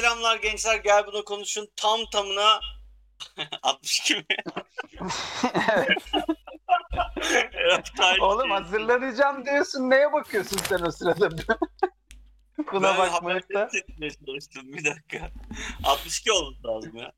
Selamlar gençler. Gel bunu konuşun. Tam tamına 62 mi? evet. Oğlum hazırlanacağım diyorsun. Neye bakıyorsun sen o sırada? Buna ben haberleri etmeye çalıştım. Bir dakika. 62 olması lazım ya.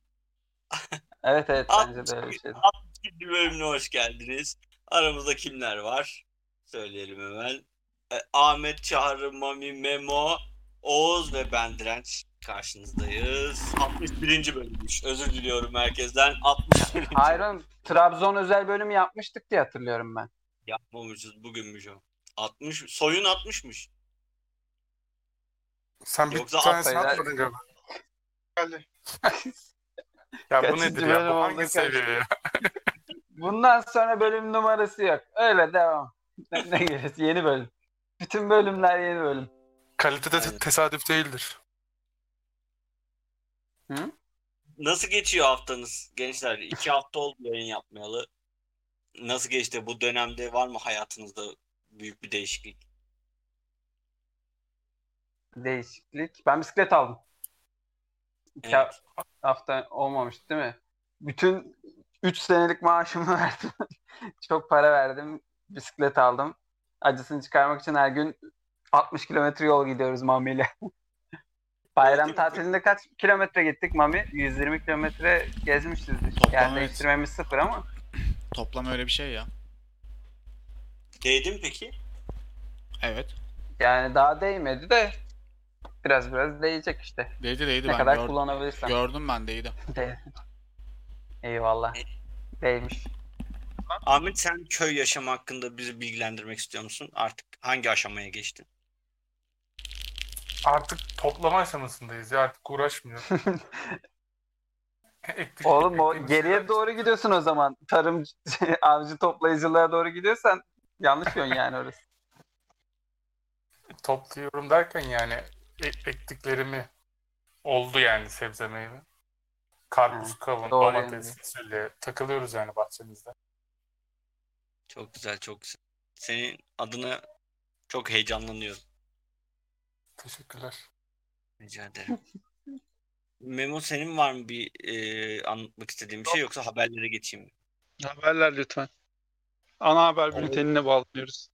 Evet evet bence de öyle bir şey. 62. bölümüne hoş geldiniz. Aramızda kimler var? Söyleyelim hemen. E, Ahmet, Çağrı, Mami, Memo, Oğuz ve ben Direnç karşınızdayız. 61. bölümmüş. Özür diliyorum herkesten. 61. Hayır oğlum, Trabzon özel bölümü yapmıştık diye hatırlıyorum ben. Yapmamışız. Bugünmüş o. 60. Soyun 60'mış. Sen bir Yoksa tanesini Alpaylar- atmadın galiba. Geldi. ya bu Kaçıncı nedir ya? bölüm Bu oldu hangi seviye ya? Bundan sonra bölüm numarası yok. Öyle devam. Ne, ne gerisi? Yeni bölüm. Bütün bölümler yeni bölüm. Kalite de Aynen. tesadüf değildir. Nasıl geçiyor haftanız gençler? İki hafta oldu yayın yapmayalı. Nasıl geçti? Bu dönemde var mı hayatınızda büyük bir değişiklik? Değişiklik. Ben bisiklet aldım. İki Evet. ha- hafta olmamış değil mi? Bütün 3 senelik maaşımı verdim. Çok para verdim. Bisiklet aldım. Acısını çıkarmak için her gün 60 kilometre yol gidiyoruz Mami ile. Bayram tatilinde kaç kilometre gittik Mami? 120 kilometre gezmişizdir. Toplam Yani evet. değiştirmemiz sıfır ama. Toplam öyle bir şey ya. Değdi mi peki? Evet. Yani daha değmedi de biraz biraz değecek işte. Değdi değdi Ne ben kadar gör- kullanabilirsem. gördüm ben değdi. Değdi. Eyvallah. Değmiş. Ahmet sen köy yaşamı hakkında bizi bilgilendirmek istiyor musun? Artık hangi aşamaya geçtin? Artık toplama aşamasındayız ya artık uğraşmıyor. Ektik- Oğlum o ektiğimiz geriye doğru gidiyorsun o zaman. Tarım, avcı toplayıcılığa doğru gidiyorsan yanlış yön yani orası. Topluyorum derken yani e- ektiklerimi oldu yani sebze meyve. Karpuz, kavun, doğru domates, yani. fasulye takılıyoruz yani bahçemizde. Çok güzel, çok güzel. Senin adına çok heyecanlanıyorum. Teşekkürler. Rica ederim. Memo senin var mı bir e, anlatmak istediğin bir şey yoksa haberlere geçeyim mi? Haberler lütfen. Ana haber bültenine bağlanıyoruz.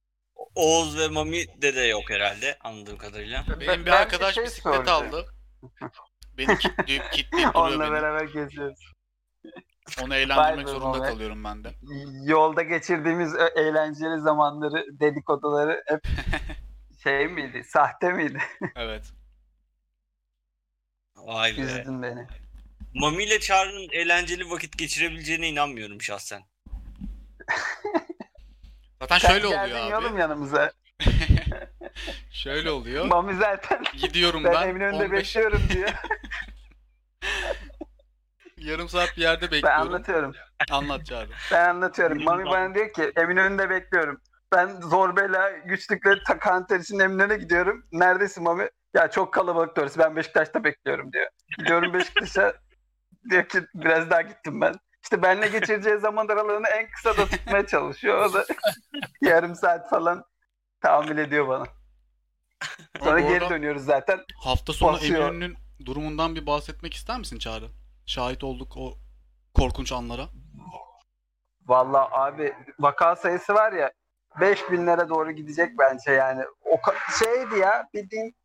Oğuz ve Mami de de yok herhalde anladığım kadarıyla. Benim Ben bir bir arkadaş şey bisiklet soracağım. aldı. Beni kilitleyip kilitleyip duruyor Onunla beni. beraber geziyoruz. Onu Vay eğlendirmek be zorunda Mehmet. kalıyorum ben de. Yolda geçirdiğimiz ö- eğlenceli zamanları, dedikoduları hep şey miydi? Sahte miydi? Evet. Vay be. Üzdün beni. Mami ile Çağrı'nın eğlenceli vakit geçirebileceğine inanmıyorum şahsen. Zaten Sen şöyle oluyor geldin abi. oğlum yanımıza. Şöyle oluyor. Mami zaten Gidiyorum ben, ben. Eminönü'nde 15 bekliyorum diyor. yarım saat bir yerde Ben bekliyorum. anlatıyorum. Anlat Çağrı. Ben anlatıyorum. Mami bana diyor ki Eminönü'nde bekliyorum. Ben zorbayla güçlükle ta kanter için Eminönü'ne gidiyorum. Neredesin Mami? Ya çok kalabalık orası. Ben Beşiktaş'ta bekliyorum diyor. Gidiyorum Beşiktaş'a. diyor ki biraz daha gittim ben. İşte benle geçireceği zaman aralığını en kısa da tutmaya çalışıyor. O da yarım saat falan tahammül ediyor bana. Sonra geri dönüyoruz zaten. Hafta sonu basıyor. Eminönü'nün durumundan bir bahsetmek ister misin Çağrı? Şahit olduk o korkunç anlara. Vallahi abi vaka sayısı var ya 5000'lere doğru gidecek bence yani. O şeydi ya bildiğin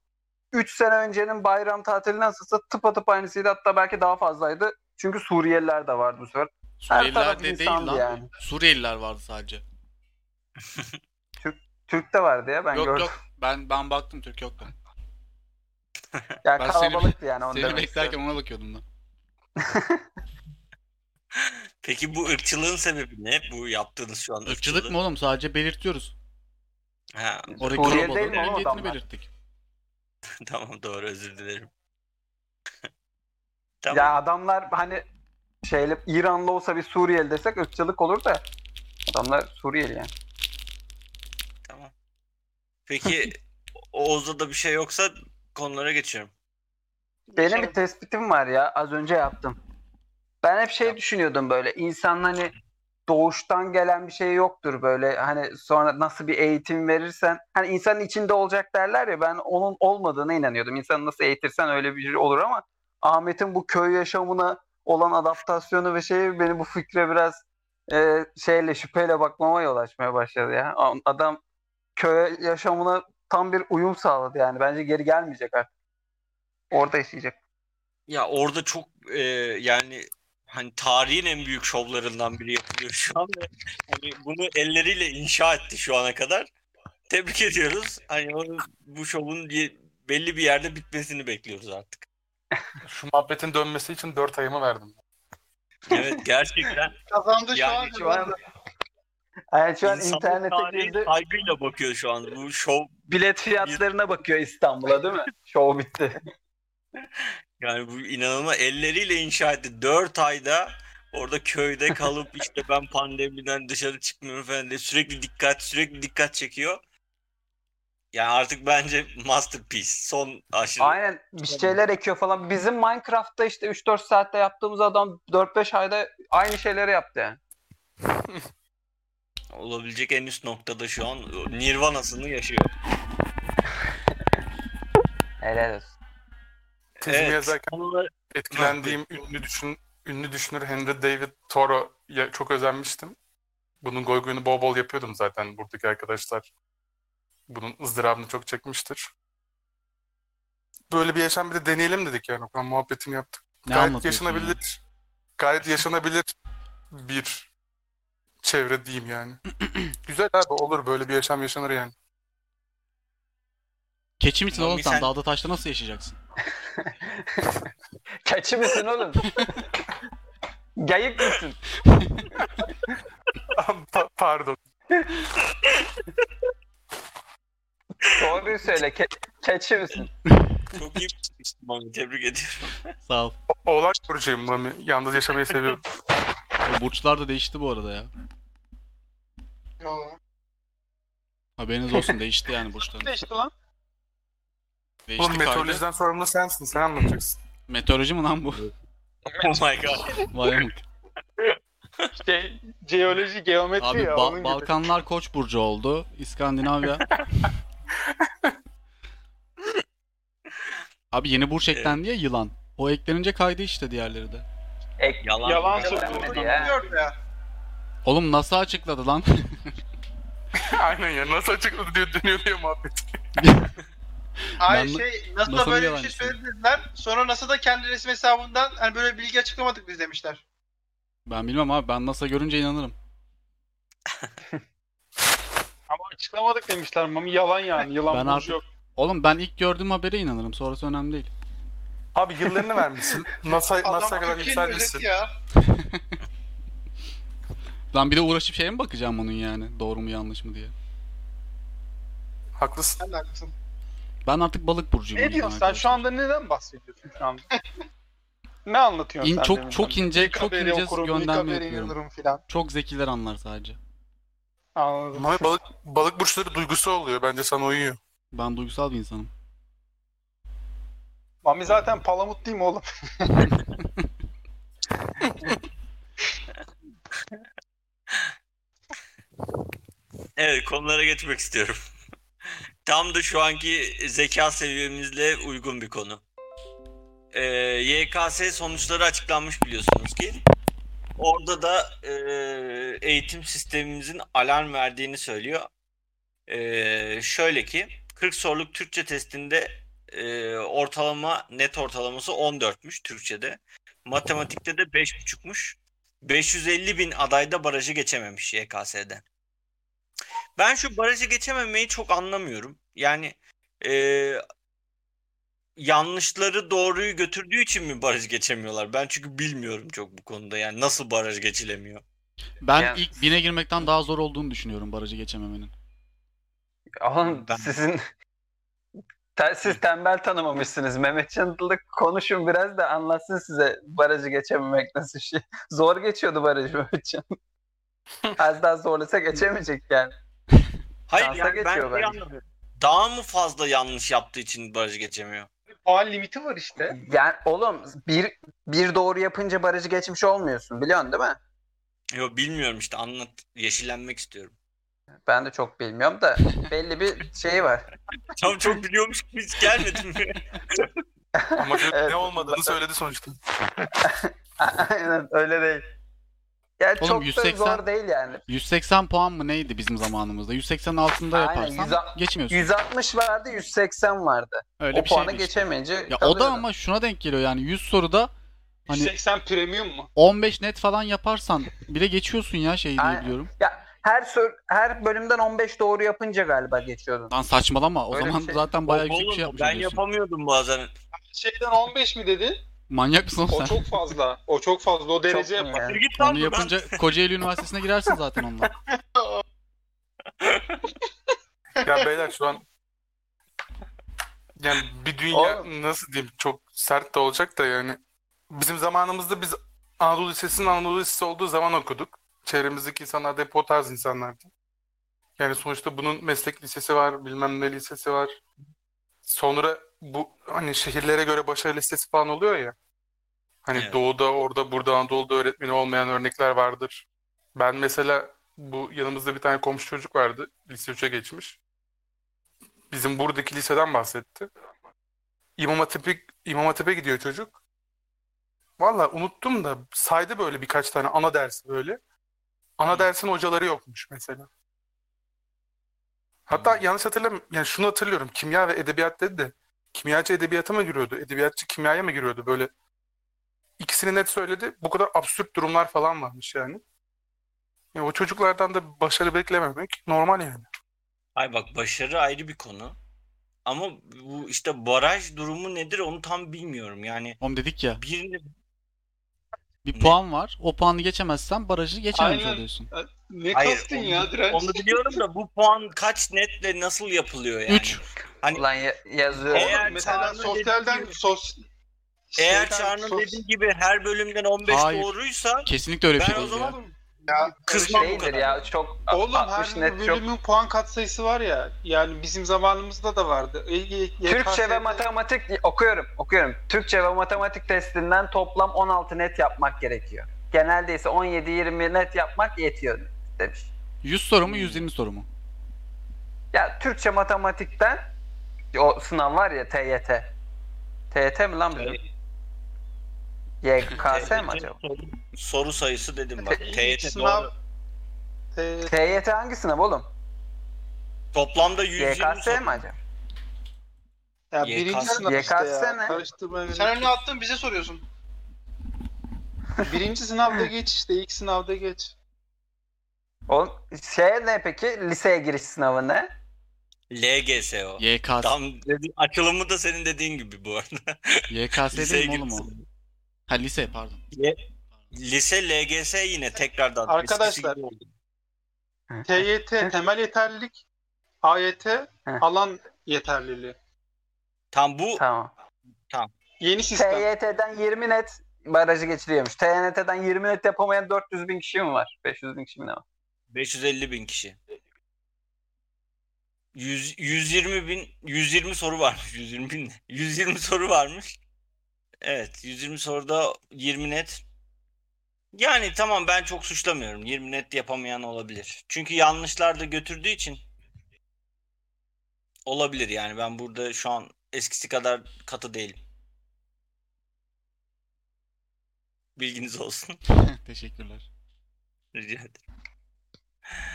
3 sene öncenin bayram tatili nasılsa tıpatıp aynısıydı hatta belki daha fazlaydı. Çünkü Suriyeliler de vardı bu sefer. Suriyeliler de değil lan. yani. Suriyeliler vardı sadece. Türk de vardı ya ben yok gördüm. yok. Ben ben baktım Türk yoktu. Yani Ben seni- kalabalıktı yani onu Seni beklerken istiyorum. ona bakıyordum ben. Peki bu ırkçılığın sebebi ne? Bu yaptığınız şu an Irkçılık mı oğlum? Sadece belirtiyoruz. Ha, Oradaki Suriyeli değil mi oğlum adamlar? belirttik. tamam doğru özür dilerim. tamam. Ya adamlar hani şeyle İranlı olsa bir Suriyeli desek ırkçılık olur da adamlar Suriyeli yani. Tamam. Peki Oğuz'da da bir şey yoksa konulara geçiyorum. Benim bir tespitim var ya az önce yaptım. Ben hep şey düşünüyordum böyle insan hani doğuştan gelen bir şey yoktur böyle hani sonra nasıl bir eğitim verirsen hani insanın içinde olacak derler ya ben onun olmadığına inanıyordum. İnsanı nasıl eğitirsen öyle bir şey olur ama Ahmet'in bu köy yaşamına olan adaptasyonu ve şeyi beni bu fikre biraz e, şeyle şüpheyle bakmama yol açmaya başladı ya. Adam köy yaşamına tam bir uyum sağladı yani. Bence geri gelmeyecek artık. Orada yaşayacak. Ya orada çok e, yani hani tarihin en büyük şovlarından biri yapılıyor şu an ve hani bunu elleriyle inşa etti şu ana kadar. Tebrik ediyoruz. Hani onun, bu şovun belli bir yerde bitmesini bekliyoruz artık. Şu muhabbetin dönmesi için 4 ayımı verdim. Evet gerçekten Kazandı şu an. yani şu an Yani şu an insanlık internete girdi. saygıyla bakıyor şu an. Bu şov Bilet fiyatlarına bakıyor İstanbul'a değil mi? Şov bitti. yani bu inanılmaz elleriyle inşa etti. 4 ayda orada köyde kalıp işte ben pandemiden dışarı çıkmıyorum falan diye sürekli dikkat sürekli dikkat çekiyor. Yani artık bence masterpiece. Son aşırı. Aynen bir şeyler ekiyor falan. Bizim Minecraft'ta işte 3-4 saatte yaptığımız adam 4-5 ayda aynı şeyleri yaptı yani. Olabilecek en üst noktada şu an Nirvana'sını yaşıyor. Helal olsun. Tezimi Evet. yazarken etkilendiğim ünlü düşün ünlü düşünür Henry David Thoreau'ya çok özenmiştim. Bunun goyguyunu bol bol yapıyordum zaten buradaki arkadaşlar. Bunun ızdırabını çok çekmiştir. Böyle bir yaşam bir de deneyelim dedik yani. Okan muhabbetini yaptık. Ne gayet yaşanabilir. Gayet yaşanabilir bir çevre diyeyim yani. Güzel abi olur böyle bir yaşam yaşanır yani. Keçi misin oğlum sen- Dağda taşta nasıl yaşayacaksın? Keçi misin oğlum? Gayık mısın? Pa- Pardon. Doğruyu söyle. Ke- keçi misin? Çok iyi bir Mami, Tebrik ediyorum. Sağ ol. Oğlak burcuyum Mami. Yalnız yaşamayı seviyorum. O burçlar da değişti bu arada ya. Haberiniz olsun değişti yani burçların. Ne işte lan? Değişti Oğlum meteorolojiden sorumlu sensin. Sen anlatacaksın. Meteoroloji mi lan bu? Oh my god. Vay amık. Şey, jeoloji, geometri Abi ya. Ba- onun gibi. Balkanlar Koç burcu oldu. İskandinavya. Abi yeni burç eklendi ya yılan. O eklenince kaydı işte diğerleri de. Ek- Yalan. Yalan Yalan söylüyor. ya. Biliyor ya. Oğlum NASA açıkladı lan. Aynen ya. Nasıl açıkladı diyor dönüyor diyor muhabbet. Hayır Ben- şey NASA NASA'nın böyle bir şey söylediler. Sonra NASA da kendi resim hesabından hani böyle bilgi açıklamadık biz demişler. ben bilmem abi ben NASA görünce inanırım. Ama açıklamadık demişler. Mami yalan yani. Yılan Ben artık- yok. Oğlum ben ilk gördüğüm habere inanırım. Sonrası önemli değil. Abi yıllarını vermişsin. NASA, NASA'ya kadar yükselmişsin. Ben bir de uğraşıp şeye mi bakacağım onun yani? Doğru mu yanlış mı diye. Haklısın. Sen de haklısın. Ben artık balık burcuyum. Ne diyorsun sen? Şu anda neden bahsediyorsun şu anda? ne anlatıyorsun İn- sen? çok- çok ince, İlk çok ince okurum, gönderme yapıyorum. filan. Çok zekiler anlar sadece. Anladım. Mami balık, balık burçları duygusu oluyor. Bence sana uyuyor. Ben duygusal bir insanım. Mami zaten palamut değil mi oğlum? Evet konulara geçmek istiyorum. Tam da şu anki zeka seviyemizle uygun bir konu. Ee, YKS sonuçları açıklanmış biliyorsunuz ki. Orada da e, eğitim sistemimizin alarm verdiğini söylüyor. Ee, şöyle ki 40 soruluk Türkçe testinde e, ortalama net ortalaması 14'müş Türkçe'de. Matematikte de 5.5'muş. 550 bin adayda barajı geçememiş YKS'de. Ben şu barajı geçememeyi çok anlamıyorum. Yani eee, yanlışları doğruyu götürdüğü için mi baraj geçemiyorlar? Ben çünkü bilmiyorum çok bu konuda. Yani nasıl baraj geçilemiyor? Ben Yani- ilk bine girmekten daha zor olduğunu düşünüyorum barajı geçememenin. Oğlum Ben- sizin Te- siz tembel tanımamışsınız. Mehmet Çantılı konuşun biraz da anlatsın size barajı geçememek nasıl şey. Zor geçiyordu barajı Mehmet Can. Az daha zorlasa geçemeyecek yani. Hayır Şansa yani ben geçiyor şeyi bence. anlamıyorum. Daha mı fazla yanlış yaptığı için barajı geçemiyor? Puan limiti var işte. Yani oğlum bir bir doğru yapınca barajı geçmiş olmuyorsun biliyorsun değil mi? Yo bilmiyorum işte anlat. Yeşillenmek istiyorum. Ben de çok bilmiyorum da belli bir şey var. Tam çok biliyormuş gibi hiç gelmedin mi? Ama Evet. ne olmadığını söyledi sonuçta. Aynen öyle değil. Ya Oğlum, çok 180 da zor değil yani. 180 puan mı neydi bizim zamanımızda? 180 altında Aynen, yaparsan yüz- geçmiyorsun. 160 vardı 180 vardı. Öyle o bir puanı şeydi işte. geçemeyince Ya o da ama şuna denk geliyor yani 100 soruda hani 180 premium mu? 15 net falan yaparsan bile geçiyorsun ya şey diye biliyorum. Ya her sor, her bölümden 15 doğru yapınca galiba geçiyordun. Lan saçmalama o Öyle bir zaman şey. zaten bayağı yüksek bir Oğlum, şey yapmış ben oluyorsun. yapamıyordum bazen. Şeyden 15 mi dedin? Manyak mısın oğlum O sen? çok fazla. O çok fazla. O derece Çok mu yapar. Git lan Onu buradan. yapınca Kocaeli Üniversitesi'ne girersin zaten onunla. Ya beyler şu an yani bir dünya nasıl diyeyim çok sert de olacak da yani bizim zamanımızda biz Anadolu Lisesi'nin Anadolu Lisesi olduğu zaman okuduk. Çevremizdeki insanlar da hep o tarz insanlardı. Yani sonuçta bunun meslek lisesi var, bilmem ne lisesi var. Sonra bu hani şehirlere göre başarı listesi falan oluyor ya. Hani Evet. doğuda, orada, burada Anadolu'da öğretmeni olmayan örnekler vardır. Ben mesela bu yanımızda bir tane komşu çocuk vardı. Lise 3'e geçmiş. Bizim buradaki liseden bahsetti. İmam Hatip'e, İmam Hatip'e gidiyor çocuk. Valla unuttum da saydı böyle birkaç tane ana dersi böyle. Ana dersin hocaları yokmuş mesela. Hatta yanlış hatırlamıyorum. Yani şunu hatırlıyorum. Kimya ve edebiyat dedi de. Kimyacı edebiyata mı giriyordu? Edebiyatçı kimyaya mı giriyordu? Böyle ikisini net söyledi. Bu kadar absürt durumlar falan varmış yani. Ya o çocuklardan da başarı beklememek normal yani. Ay bak başarı ayrı bir konu. Ama bu işte baraj durumu nedir onu tam bilmiyorum. Yani Oğlum dedik ya birini bir Ne? puan var. O puanı geçemezsen barajı geçememiş Aynen. oluyorsun. Ne Hayır, kastın onu- ya direnç? onu biliyorum da bu puan kaç netle nasıl yapılıyor yani? 3. Hani- Ulan ya- yazıyor. Eğer mesela sosyalden sos Eğer şeyden Çağrı'nın dediği gibi her bölümden 15 Hayır. doğruysa Kesinlikle öyle bir ben şey o değil zaman ya. Ya, kızmam bu kadar. ya çok Oğlum 60 her net çok. bölümün puan katsayısı var ya. Yani bizim zamanımızda da vardı. E, y- Türkçe ve YKS'de matematik okuyorum, okuyorum. Türkçe ve matematik testinden toplam 16 net yapmak gerekiyor. Genelde ise 17-20 net yapmak yetiyor demiş. 100 soru mu 120 soru mu? Ya Türkçe matematikten o sınav var ya TYT. TYT mi lan bizim? YKS mi acaba? Soru, soru sayısı dedim bak. TYT sınav doğru. TYT hangi sınav oğlum? Toplamda 120 YKS soru. mi acaba? ya YKS birinci sınav işte YKS ya. ne? Sen önüne attın bize soruyorsun. Birinci sınavda geç işte. ilk sınavda geç. Oğlum şey ne peki? Liseye giriş sınavı ne? LGS o. YKS. Tam dedi, açılımı da senin dediğin gibi bu arada. YKS değil mi oğlum o? Ha lise pardon. Lise LGS yine tekrardan. Arkadaşlar. TYT temel yeterlilik. AYT alan yeterliliği. Tam bu Tamam. Yeni sistem. TYT'den 20 net barajı geçiriyormuş. TYT'den 20 net yapamayan 400 bin kişi mi var? 500 bin kişi mi ne var? 550 bin kişi. 100, 120 bin 120 soru varmış 120 bin ne? 120 soru varmış. Evet 120 soruda 20 net. Yani tamam ben çok suçlamıyorum. 20 net yapamayan olabilir. Çünkü yanlışlar da götürdüğü için olabilir yani ben burada şu an eskisi kadar katı değilim. Bilginiz olsun. Teşekkürler. Rica ederim.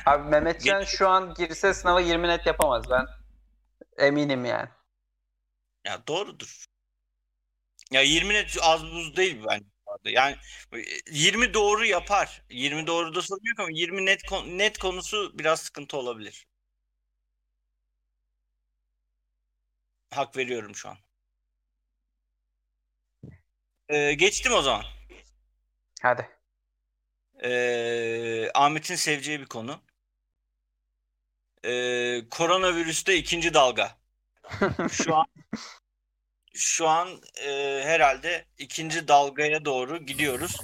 Abi Mehmetcan Geç- şu an girse sınava 20 net yapamaz ben. Eminim yani. Ya doğrudur. Ya 20 net az buz değil bence. Yani e, 20 doğru yapar. 20 doğru da sorun yok ama 20 net net konusu biraz sıkıntı olabilir. Hak veriyorum şu an. Ee, geçtim o zaman. Hadi. Ee, Ahmet'in seveceği bir konu. Ee, koronavirüste ikinci dalga. Şu an şu an e, herhalde ikinci dalgaya doğru gidiyoruz.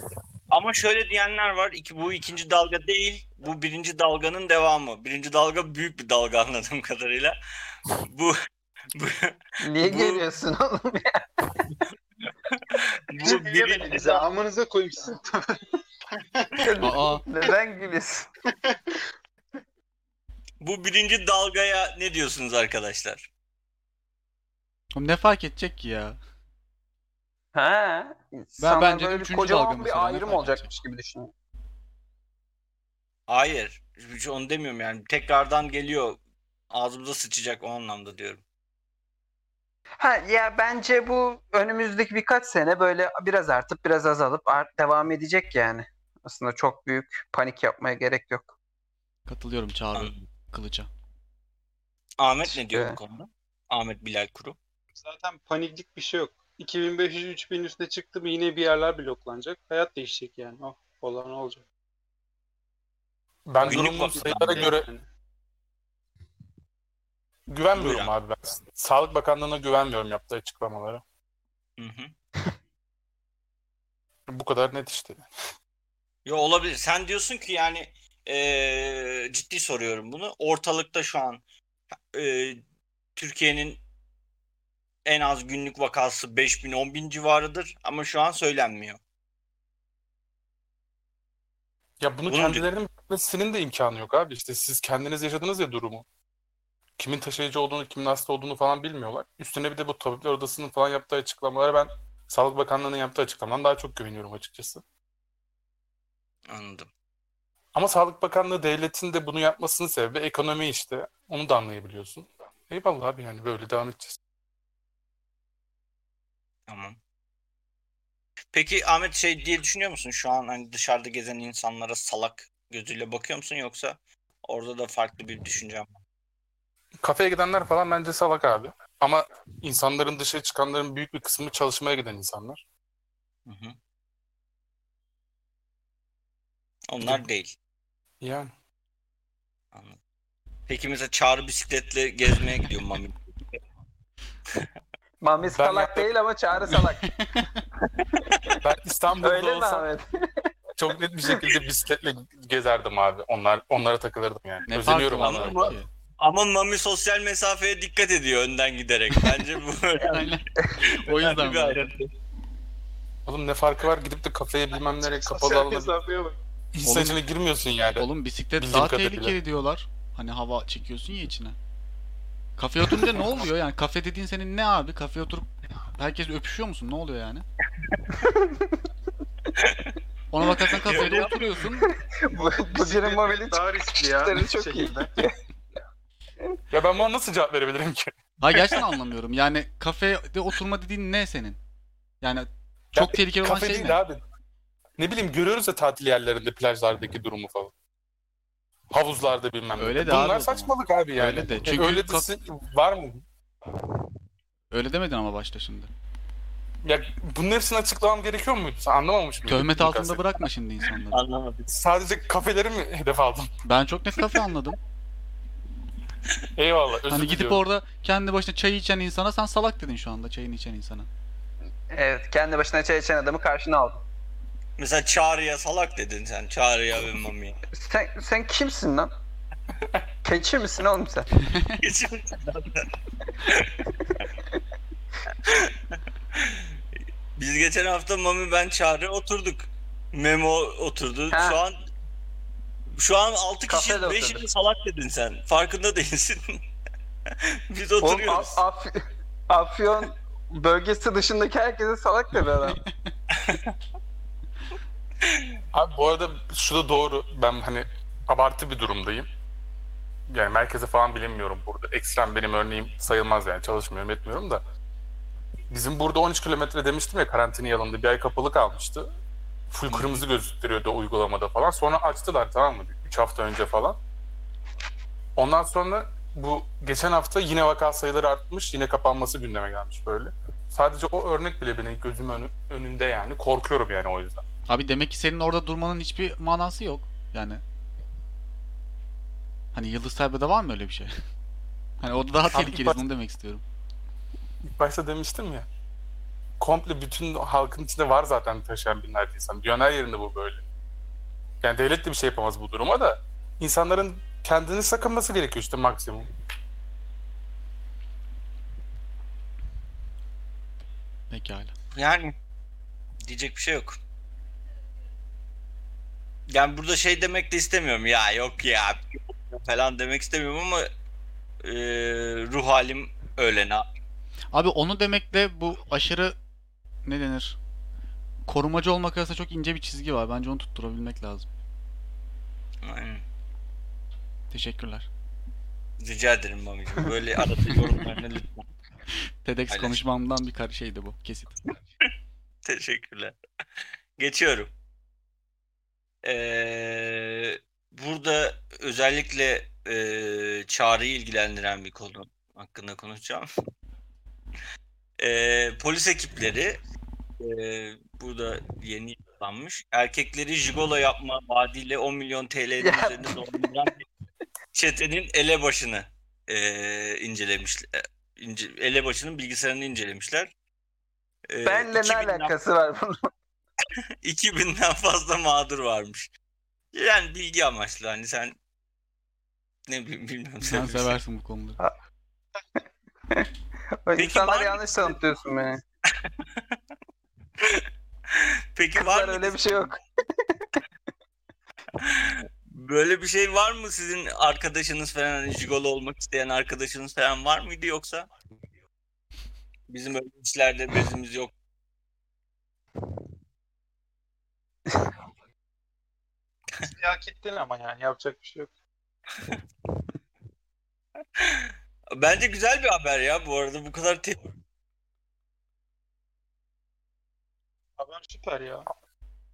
Ama şöyle diyenler var. iki, bu ikinci dalga değil. Bu birinci dalganın devamı. Birinci dalga büyük bir dalga anladığım kadarıyla. Bu bu, Niye Bu- geliyorsun oğlum ya? bu birinci Bize amınıza koyayım sizi. Aa. Neden gülüyorsun? Bu birinci dalgaya ne diyorsunuz arkadaşlar? Oğlum ne fark edecek ki ya? Ha. Ben bence böyle bir üçüncü kocaman dalga bir mesela, ne ayrım fark olacakmış gibi düşünüyorum. Hayır. Hiç Onu demiyorum yani. Tekrardan geliyor. Ağzımıza sıçacak o anlamda diyorum. Ha ya bence bu önümüzdeki birkaç sene böyle biraz artıp biraz azalıp art devam edecek yani. Aslında çok büyük panik yapmaya gerek yok. Katılıyorum Çağrı. Kılıç'a. Ahmet ne diyor bu konuda? Ahmet Bilal Kuru. Zaten paniklik bir şey yok. 2500-3000 üstüne çıktı mı yine bir yerler bloklanacak. Hayat değişecek yani. O olan olacak. Ben Günlük durumun sayılara göre Yani. güvenmiyorum Buyur abi ben. Sağlık Bakanlığı'na güvenmiyorum yaptığı açıklamalara. Hı hı. Bu kadar net işte. Yo olabilir. Sen diyorsun ki yani eee, ciddi soruyorum bunu. Ortalıkta şu an eee, Türkiye'nin en az günlük vakası 5000 10000 civarıdır ama şu an söylenmiyor. Ya bunu Bunun- kendilerinin bilmesinin de imkanı yok abi. İşte siz kendiniz yaşadınız ya durumu. Kimin taşıyıcı olduğunu, kimin hasta olduğunu falan bilmiyorlar. Üstüne bir de bu tabipler odasının falan yaptığı açıklamalara ben Sağlık Bakanlığı'nın yaptığı açıklamadan daha çok güveniyorum açıkçası. Anladım. Ama Sağlık Bakanlığı devletin de bunu yapmasının sebebi ekonomi işte. Onu da anlayabiliyorsun. Eyvallah abi yani böyle devam edeceğiz. Tamam. Peki Ahmet şey diye düşünüyor musun? Şu an hani dışarıda gezen insanlara salak gözüyle bakıyor musun yoksa orada da farklı bir düşüncem var? Kafeye gidenler falan bence salak abi. Ama insanların dışarı çıkanların büyük bir kısmı çalışmaya giden insanlar. Hı hı. Onlar değil. Yani. Anladım. Peki mesela Çağrı bisikletle gezmeye gidiyor Mami. Mami salak yaptım. değil ama Çağrı salak. Ben İstanbul'da Öyle mi olsam Ahmet? çok net bir şekilde bisikletle gezerdim abi. Onlar onlara takılırdım yani. Ne Özeniyorum onlara. ama. ki? Ama Mami sosyal mesafeye dikkat ediyor önden giderek. Bence bu Aynen. o yüzden bir. Oğlum ne farkı var gidip de kafeye bilmem nereye kapalı Sosyal alana mesafeye bak. insan Oğlum- içine girmiyorsun yani. Oğlum bisiklet Bildiğim daha tehlikeli diyorlar. Hani hava çekiyorsun ya içine. Kafeye oturunca ne oluyor yani? Kafe dediğin senin ne abi? Kafeye oturup herkes öpüşüyor musun? Ne oluyor yani? Ona bakarsan kafede oturuyorsun. Bu, bugünün Mami'nin daha riskli ya. çok iyi. şekilde. Ya ben buna nasıl cevap verebilirim ki? Ha gerçekten anlamıyorum. Yani kafede oturma dediğin ne senin? Yani çok Ya, tehlikeli olan Kafe şey değil ne? abi. Ne bileyim görüyoruz ya tatil yerlerinde plajlardaki durumu falan. Havuzlarda bilmem ne. Öyle de Bunlar abi saçmalık abi yani. Öyle de. E, Çünkü öyle de var mı? Öyle demedin ama başta şimdi. Ya bunun hepsini açıklamam gerekiyor muydu? Sen anlamamış mıydın? Töhmet altında bırakma şimdi insanları. Anlamadım. Sadece kafeleri mi hedef aldın? Ben çok net kafe anladım. Eyvallah. Özür Hani gidip diliyorum. orada kendi başına çay içen insana sen salak dedin şu anda çayını içen insana. Evet kendi başına çay içen adamı karşına aldın. Mesela Çağrı'ya salak dedin sen. Çağrı'ya ve Mami'ye. Sen, sen kimsin lan? Keçi misin oğlum sen? Biz geçen hafta Mami ben Çağrı oturduk. Memo oturdu. Ha. Şu an şu an 6 kişi Kafede 5'ini oturduk. salak dedin sen. Farkında değilsin. Biz Oğlum oturuyoruz. Af- Af- Afyon bölgesi dışındaki herkese salak dedi adam. Abi bu arada şu da doğru. Ben hani abartı bir durumdayım. Yani merkeze falan bilinmiyorum burada. Ekstrem benim örneğim sayılmaz yani. Çalışmıyorum etmiyorum da. Bizim burada 13 kilometre demiştim ya karantina yalında bir ay kapalı kalmıştı. Full kırmızı gözüktürüyordu uygulamada falan. Sonra açtılar tamam mı? 3 hafta önce falan. Ondan sonra bu geçen hafta yine vaka sayıları artmış. Yine kapanması gündeme gelmiş böyle. Sadece o örnek bile benim gözümün önü- önünde yani. Korkuyorum yani o yüzden. Abi demek ki senin orada durmanın hiçbir manası yok. Yani Hani Yıldız Telbe'de var mı öyle bir şey? Hani o da daha Abi tehlikeli bak- bunu demek istiyorum. İlk başta demiştim ya. Komple bütün halkın içinde var zaten taşıyan binlerce insan. Dünyanın her yerinde bu böyle. Yani devlet de bir şey yapamaz bu duruma da. insanların kendini sakınması gerekiyor işte maksimum. Pekala. Yani diyecek bir şey yok. Yani burada şey demek de istemiyorum ya yok ya falan demek istemiyorum ama e, ruh halim öyle ne Abi onu demekle bu aşırı ne denir? Korumacı olmak arasında çok ince bir çizgi var. Bence onu tutturabilmek lazım. Aynen. Teşekkürler. Rica ederim Mami'ciğim. Böyle arada yorumlarını lütfen. TEDx Paylaş. konuşmamdan bir şeydi bu. Kesit. Teşekkürler. Geçiyorum. Ee, burada özellikle e, çağrıyı ilgilendiren bir konu hakkında konuşacağım. Ee, polis ekipleri e, burada yeni yapılanmış. Erkekleri jigolo yapma vaadiyle 10 milyon TL'nin Ya. üzerinde dolandıran bir çetenin elebaşını e, incelemişler. İnce, elebaşının bilgisayarını incelemişler. Ee, Benle ne 2000'den alakası var bunun? 2000'den fazla mağdur varmış. Yani bilgi amaçlı hani sen ne bileyim bilmiyorum Sen sen seversin bu konuları. Peki İnsanlar var mı- yanlış tanıtıyorsun beni. Peki var Kızlar mı öyle bir şey yok. böyle bir şey var mı sizin arkadaşınız falan hani jigolo olmak isteyen arkadaşınız falan var mıydı yoksa? Bizim öyle işlerde bezimiz yok. Hak ettin ama yani yapacak bir şey yok. Bence güzel bir haber ya bu arada bu kadar te- Haber süper ya.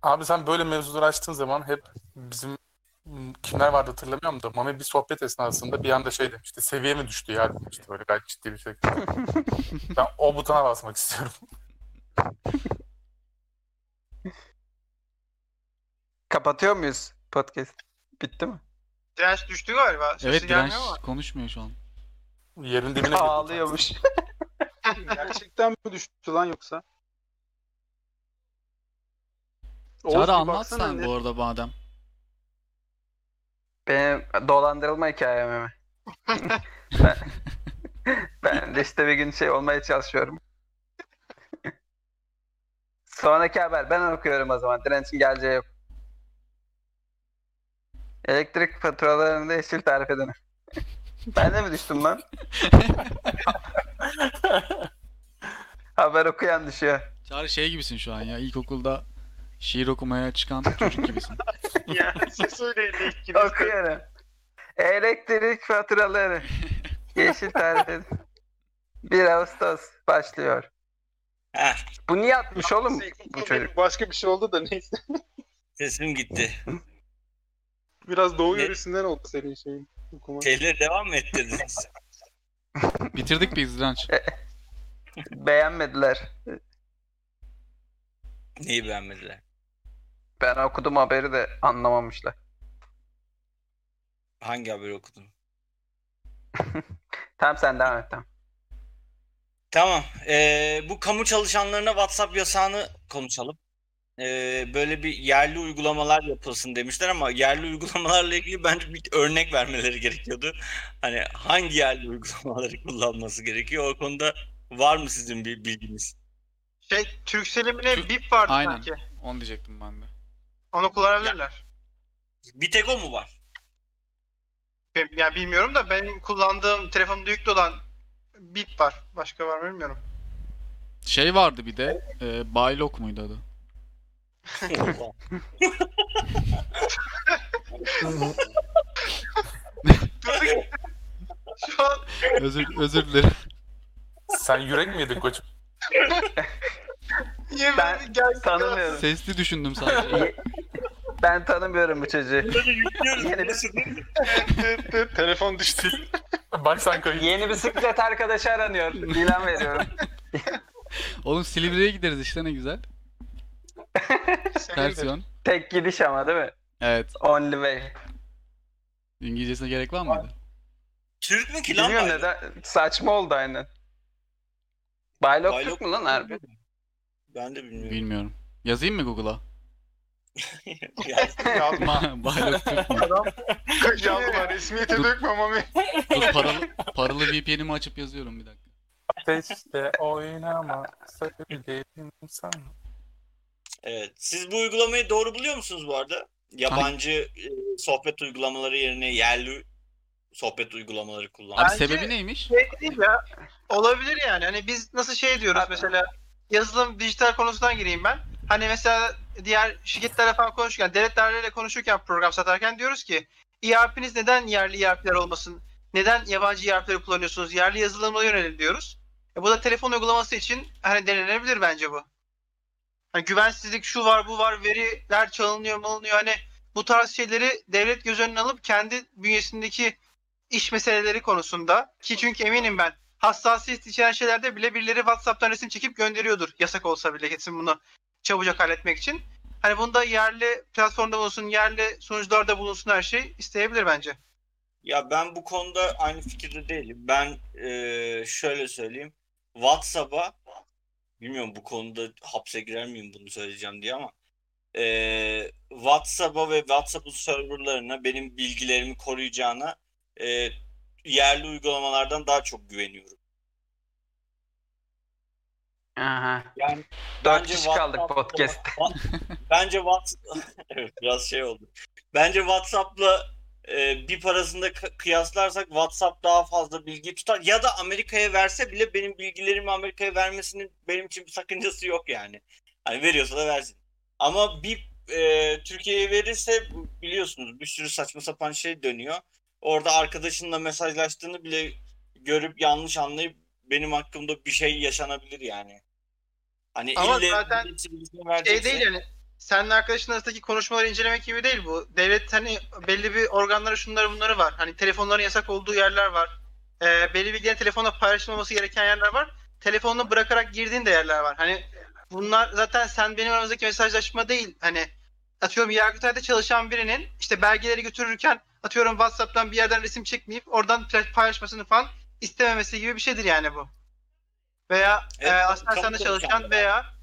Abi sen böyle mevzuları açtığın zaman hep bizim kimler vardı hatırlamıyorum da Mami bir sohbet esnasında bir anda şey demişti. Seviye mi düştü ya demişti böyle gayet ciddi bir şekilde. ben o butona basmak istiyorum. Kapatıyor muyuz podcast? Bitti mi? Direnç düştü galiba. Sesi Evet direnç gelmiyor ama. konuşmuyor şu an. Yerin dibine girdi. Ağlıyormuş. Gerçekten mi düştü lan yoksa? Çağrı anlat sen bu arada madem. Benim dolandırılma hikayem mi? ben, ben de işte bir gün şey olmaya çalışıyorum. Sonraki haber ben okuyorum o zaman. Direnç'in geleceği yok. Elektrik faturalarında yeşil tarif edene. ben de mi düştüm lan? haber okuyan düşüyor. Çağrı şey gibisin şu an ya. İlkokulda şiir okumaya çıkan çocuk gibisin. ya siz ilk gibi. Okuyorum. Elektrik faturaları. Yeşil tarif edin. 1 Ağustos başlıyor. Bu niye atmış oğlum bu çocuk? Başka bir şey oldu da neyse. sesim gitti. Biraz doğu Ne? yöresinden oldu senin şeyin. Okuma. Şeyleri devam mı ettirdiniz? Bitirdik biz direnç. Beğenmediler. Neyi beğenmediler? Ben okudum haberi de anlamamışlar. Hangi haberi okudun? Tamam sen devam et tamam. Tamam. Ee, bu kamu çalışanlarına WhatsApp yasağını konuşalım. Ee, böyle bir yerli uygulamalar yapılsın demişler ama yerli uygulamalarla ilgili bence bir örnek vermeleri gerekiyordu. Hani hangi yerli uygulamaları kullanması gerekiyor? O konuda var mı sizin bir bilginiz? Şey Turkcell'in mi ne bip vardı Aynen. sanki. Onu diyecektim ben de. Onu kullanabilirler. Bir tek o mu var? Ben, yani bilmiyorum da benim kullandığım telefonumda yüklü olan bip var. Başka var mı bilmiyorum. Şey vardı bir de. E, Baylok muydu adı? Şu an Özür özür dilerim. Sen yürek mi yedin koçum? niye Ben geldi? Tanımıyorum. Sesli düşündüm sadece. Ben tanımıyorum bu çocuğu. Böyle yüklüyoruz. Yeni bir- Nasıl değil mi? Telefon düştü. Baştan kayıt. Yeni bisiklet arkadaşı aranıyor. İlan veriyorum. Oğlum Silivri'ye gideriz işte ne güzel. Versiyon. Tek gidiş ama değil mi? Evet. Only way. İngilizcesine gerek var mıydı? Türk mü ki lan? Bilmiyorum Baylok? neden. Saçma oldu aynen. Baylok Baylok- Türk mü lan harbi? Ben de bilmiyorum. Bilmiyorum. Yazayım mı Google'a? Ya, Yazma. Baylok Türk mü? Yazma. Resmiyete Dur. dökme mami. Dur paralı, paralı VPN'imi açıp yazıyorum bir dakika. Ateşte oynama sevdiğim sana. Evet. Siz bu uygulamayı doğru buluyor musunuz bu arada? yabancı e, sohbet uygulamaları yerine yerli sohbet uygulamaları kullandı. Abi Bence- sebebi neymiş? Şey değil ya. Olabilir yani. Hani biz nasıl şey diyoruz mesela yazılım dijital konusundan gireyim ben. Hani mesela diğer şirketlerle falan konuşurken, devletlerle konuşurken program satarken diyoruz ki ERP'niz neden yerli ERP'ler olmasın? Neden yabancı ERP'leri kullanıyorsunuz? Yerli yazılımına yönelin diyoruz. E bu da telefon uygulaması için hani denenebilir bence bu. Hani güvensizlik şu var bu var veriler çalınıyor malınıyor hani bu tarz şeyleri devlet göz önüne alıp kendi bünyesindeki iş meseleleri konusunda ki çünkü eminim ben hassasiyet içeren şeylerde bile birileri WhatsApp'tan resim çekip gönderiyordur. Yasak olsa bile kesin bunu çabucak halletmek için. Hani bunda yerli platformda bulunsun, yerli sunucularda bulunsun her şey isteyebilir bence. Ya ben bu konuda aynı fikirde değilim. Ben e, şöyle söyleyeyim. WhatsApp'a bilmiyorum bu konuda hapse girer miyim bunu söyleyeceğim diye ama e, WhatsApp'a ve WhatsApp'ın serverlarına benim bilgilerimi koruyacağına e, yerli uygulamalardan daha çok güveniyorum. Aha. Yani Dört Bence kişi kaldık podcast. Bence WhatsApp evet biraz şey oldu. Bence WhatsApp'la e, bir parasını da kı- kıyaslarsak WhatsApp daha fazla bilgi tutar ya da Amerika'ya verse bile benim bilgilerimi Amerika'ya vermesinin benim için bir sakıncası yok yani. Hani veriyorsa da versin. Ama bir e, Türkiye'ye verirse biliyorsunuz bir sürü saçma sapan şey dönüyor. Orada arkadaşınla mesajlaştığını bile görüp yanlış anlayıp benim hakkımda bir şey yaşanabilir yani. Hani Ama ille zaten birisi birisine Şey verecekse- değil yani seninle arkadaşın arasındaki konuşmaları incelemek gibi değil bu. Devlet hani belli bir organları şunları bunları var. Hani telefonların yasak olduğu yerler var. Ee, belli bilgilerin telefonla paylaşılmaması gereken yerler var. Telefonunu bırakarak girdiğin de yerler var. Hani bunlar zaten sen benim aramızdaki mesajlaşma değil. Hani atıyorum Yargıtay'da çalışan birinin işte belgeleri götürürken atıyorum WhatsApp'tan bir yerden resim çekmeyip oradan paylaşmasını falan istememesi gibi bir şeydir yani bu. Veya Evet, e, Aselsan'da kamu çalışan veya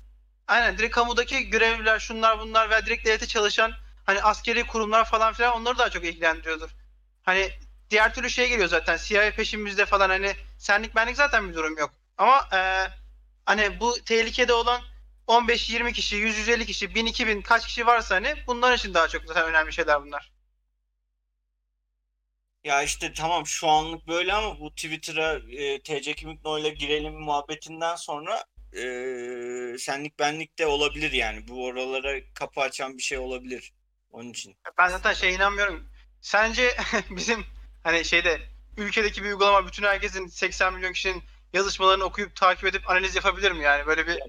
aynen direkt kamudaki görevliler şunlar bunlar veya direkt devlete çalışan hani askeri kurumlar falan filan onları daha çok ilgilendiriyordur. Hani diğer türlü şey geliyor zaten CIA peşimizde falan hani senlik benlik zaten bir durum yok. Ama e, hani bu tehlikede olan 15-20 kişi, 100-150 kişi, 1000 2000 kaç kişi varsa hani bunlar için daha çok zaten önemli şeyler bunlar. Ya işte tamam şu anlık böyle ama bu Twitter'a e, TC Kimlikno ile girelim muhabbetinden sonra e, senlik benlik de olabilir yani. Bu oralara kapı açan bir şey olabilir. Onun için. Ben zaten şey inanmıyorum. Sence bizim hani şeyde ülkedeki bir uygulama bütün herkesin 80 milyon kişinin yazışmalarını okuyup takip edip analiz yapabilir mi yani? Böyle bir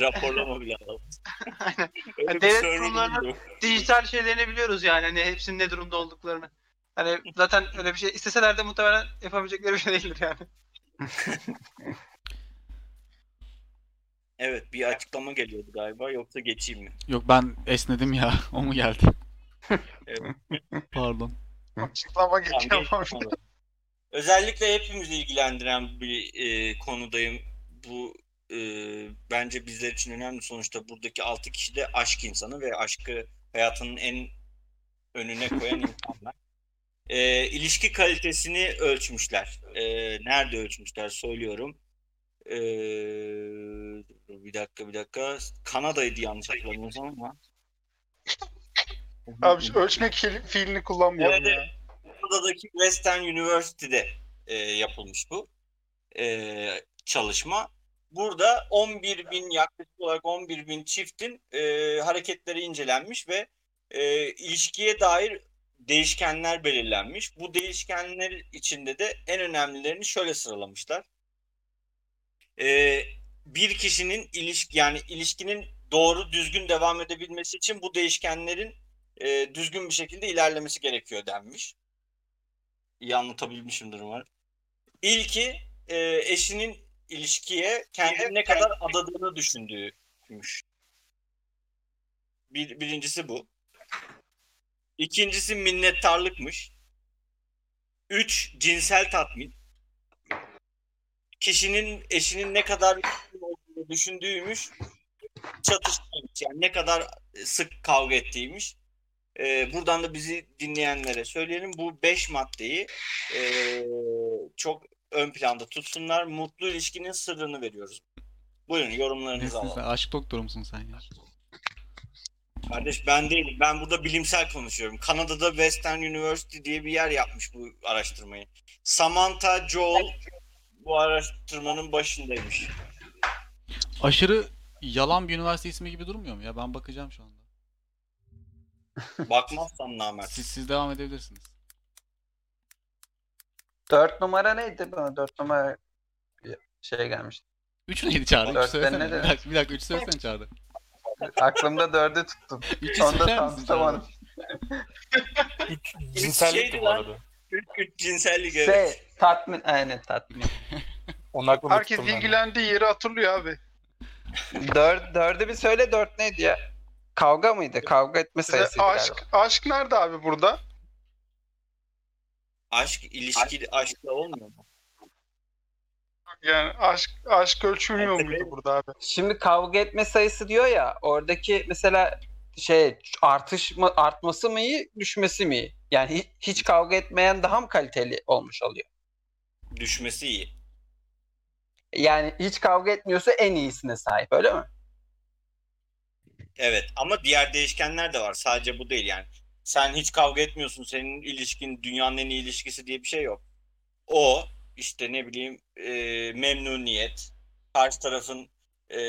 raporlama bile. Aynen. Bir Devlet kurumlarının- dijital şeylerini biliyoruz yani hani hepsinin ne durumda olduklarını. Hani zaten öyle bir şey isteseler de muhtemelen yapabilecekleri bir şey değildir yani. Evet bir açıklama geliyordu galiba yoksa geçeyim mi? Yok ben esnedim ya. O mu geldi? Evet. Pardon. Açıklama geçiyor. Özellikle hepimizi ilgilendiren bir e, konudayım. Bu e, bence bizler için önemli. Sonuçta buradaki 6 kişi de aşk insanı ve aşkı hayatının en önüne koyan insanlar. E, ilişki kalitesini ölçmüşler. E, nerede ölçmüşler söylüyorum. E, bir dakika bir dakika. Kanada'ydı yanlış hatırlamıyorsam ama. Abi şu ölçmek fiil- fiilini kullanmayalım Evet, ya. Kanada'daki Western University'de e, yapılmış bu e, çalışma. Burada 11 bin yaklaşık olarak 11 bin çiftin e, hareketleri incelenmiş ve e, ilişkiye dair değişkenler belirlenmiş. Bu değişkenler içinde de en önemlilerini şöyle sıralamışlar. E, bir kişinin ilişki yani ilişkinin doğru düzgün devam edebilmesi için bu değişkenlerin e, düzgün bir şekilde ilerlemesi gerekiyor denmiş. İyi anlatabilmişimdir umarım. İlki e, eşinin ilişkiye kendini ne kadar adadığını düşündüğüymüş. Bir, birincisi bu. İkincisi minnettarlıkmış. Üç, cinsel tatmin. Kişinin eşinin ne kadar olduğunu düşündüğüymüş. Çatışmaymış. Yani ne kadar sık kavga ettiğiymiş. Ee, buradan da bizi dinleyenlere söyleyelim. Bu beş maddeyi ee, çok ön planda tutsunlar. Mutlu ilişkinin sırrını veriyoruz. Buyurun yorumlarınızı Nesin sen? alalım. Aşk doktoru musun sen ya? Kardeş ben değilim. Ben burada bilimsel konuşuyorum. Kanada'da Western University diye bir yer yapmış bu araştırmayı. Samantha Joel bu araştırmanın başındaymış. Aşırı yalan bir üniversite ismi gibi durmuyor mu ya? Ben bakacağım şu anda. Bakmazsan namert. Siz, siz devam edebilirsiniz. Dört numara neydi bana? Dört numara bir şey gelmişti. 3 neydi? 3 Dörtten söylesene. ne Bir dedi? dakika, bir dakika 3 söylesene Çağrı. Aklımda dördü tuttum. 3'ü Onda söyler tam misin Çağrı? tutamadım. Üç cinsellikti şeydi bu arada. Üç, üç cinsellik evet. Şey, tatmin, aynen tatmin. Onu aklımda Herkes tuttum ben. ilgilendiği yeri hatırlıyor abi. Dört, dördü bir söyle, dört neydi ya? Kavga mıydı? Kavga etme Size sayısıydı aşk, galiba. aşk nerede abi burada? Aşk ilişki aşkla olmuyor mu? Yani aşk aşk ölçülmüyor muydu burada abi? Şimdi kavga etme sayısı diyor ya, oradaki mesela şey artış mı, artması mı iyi, düşmesi mi iyi? Yani hi- hiç kavga etmeyen daha mı kaliteli olmuş oluyor? Düşmesi iyi. Yani hiç kavga etmiyorsa en iyisine sahip öyle mi? Evet ama diğer değişkenler de var. Sadece bu değil yani. Sen hiç kavga etmiyorsun. Senin ilişkin dünyanın en iyi ilişkisi diye bir şey yok. O işte ne bileyim e, memnuniyet. Karşı tarafın e,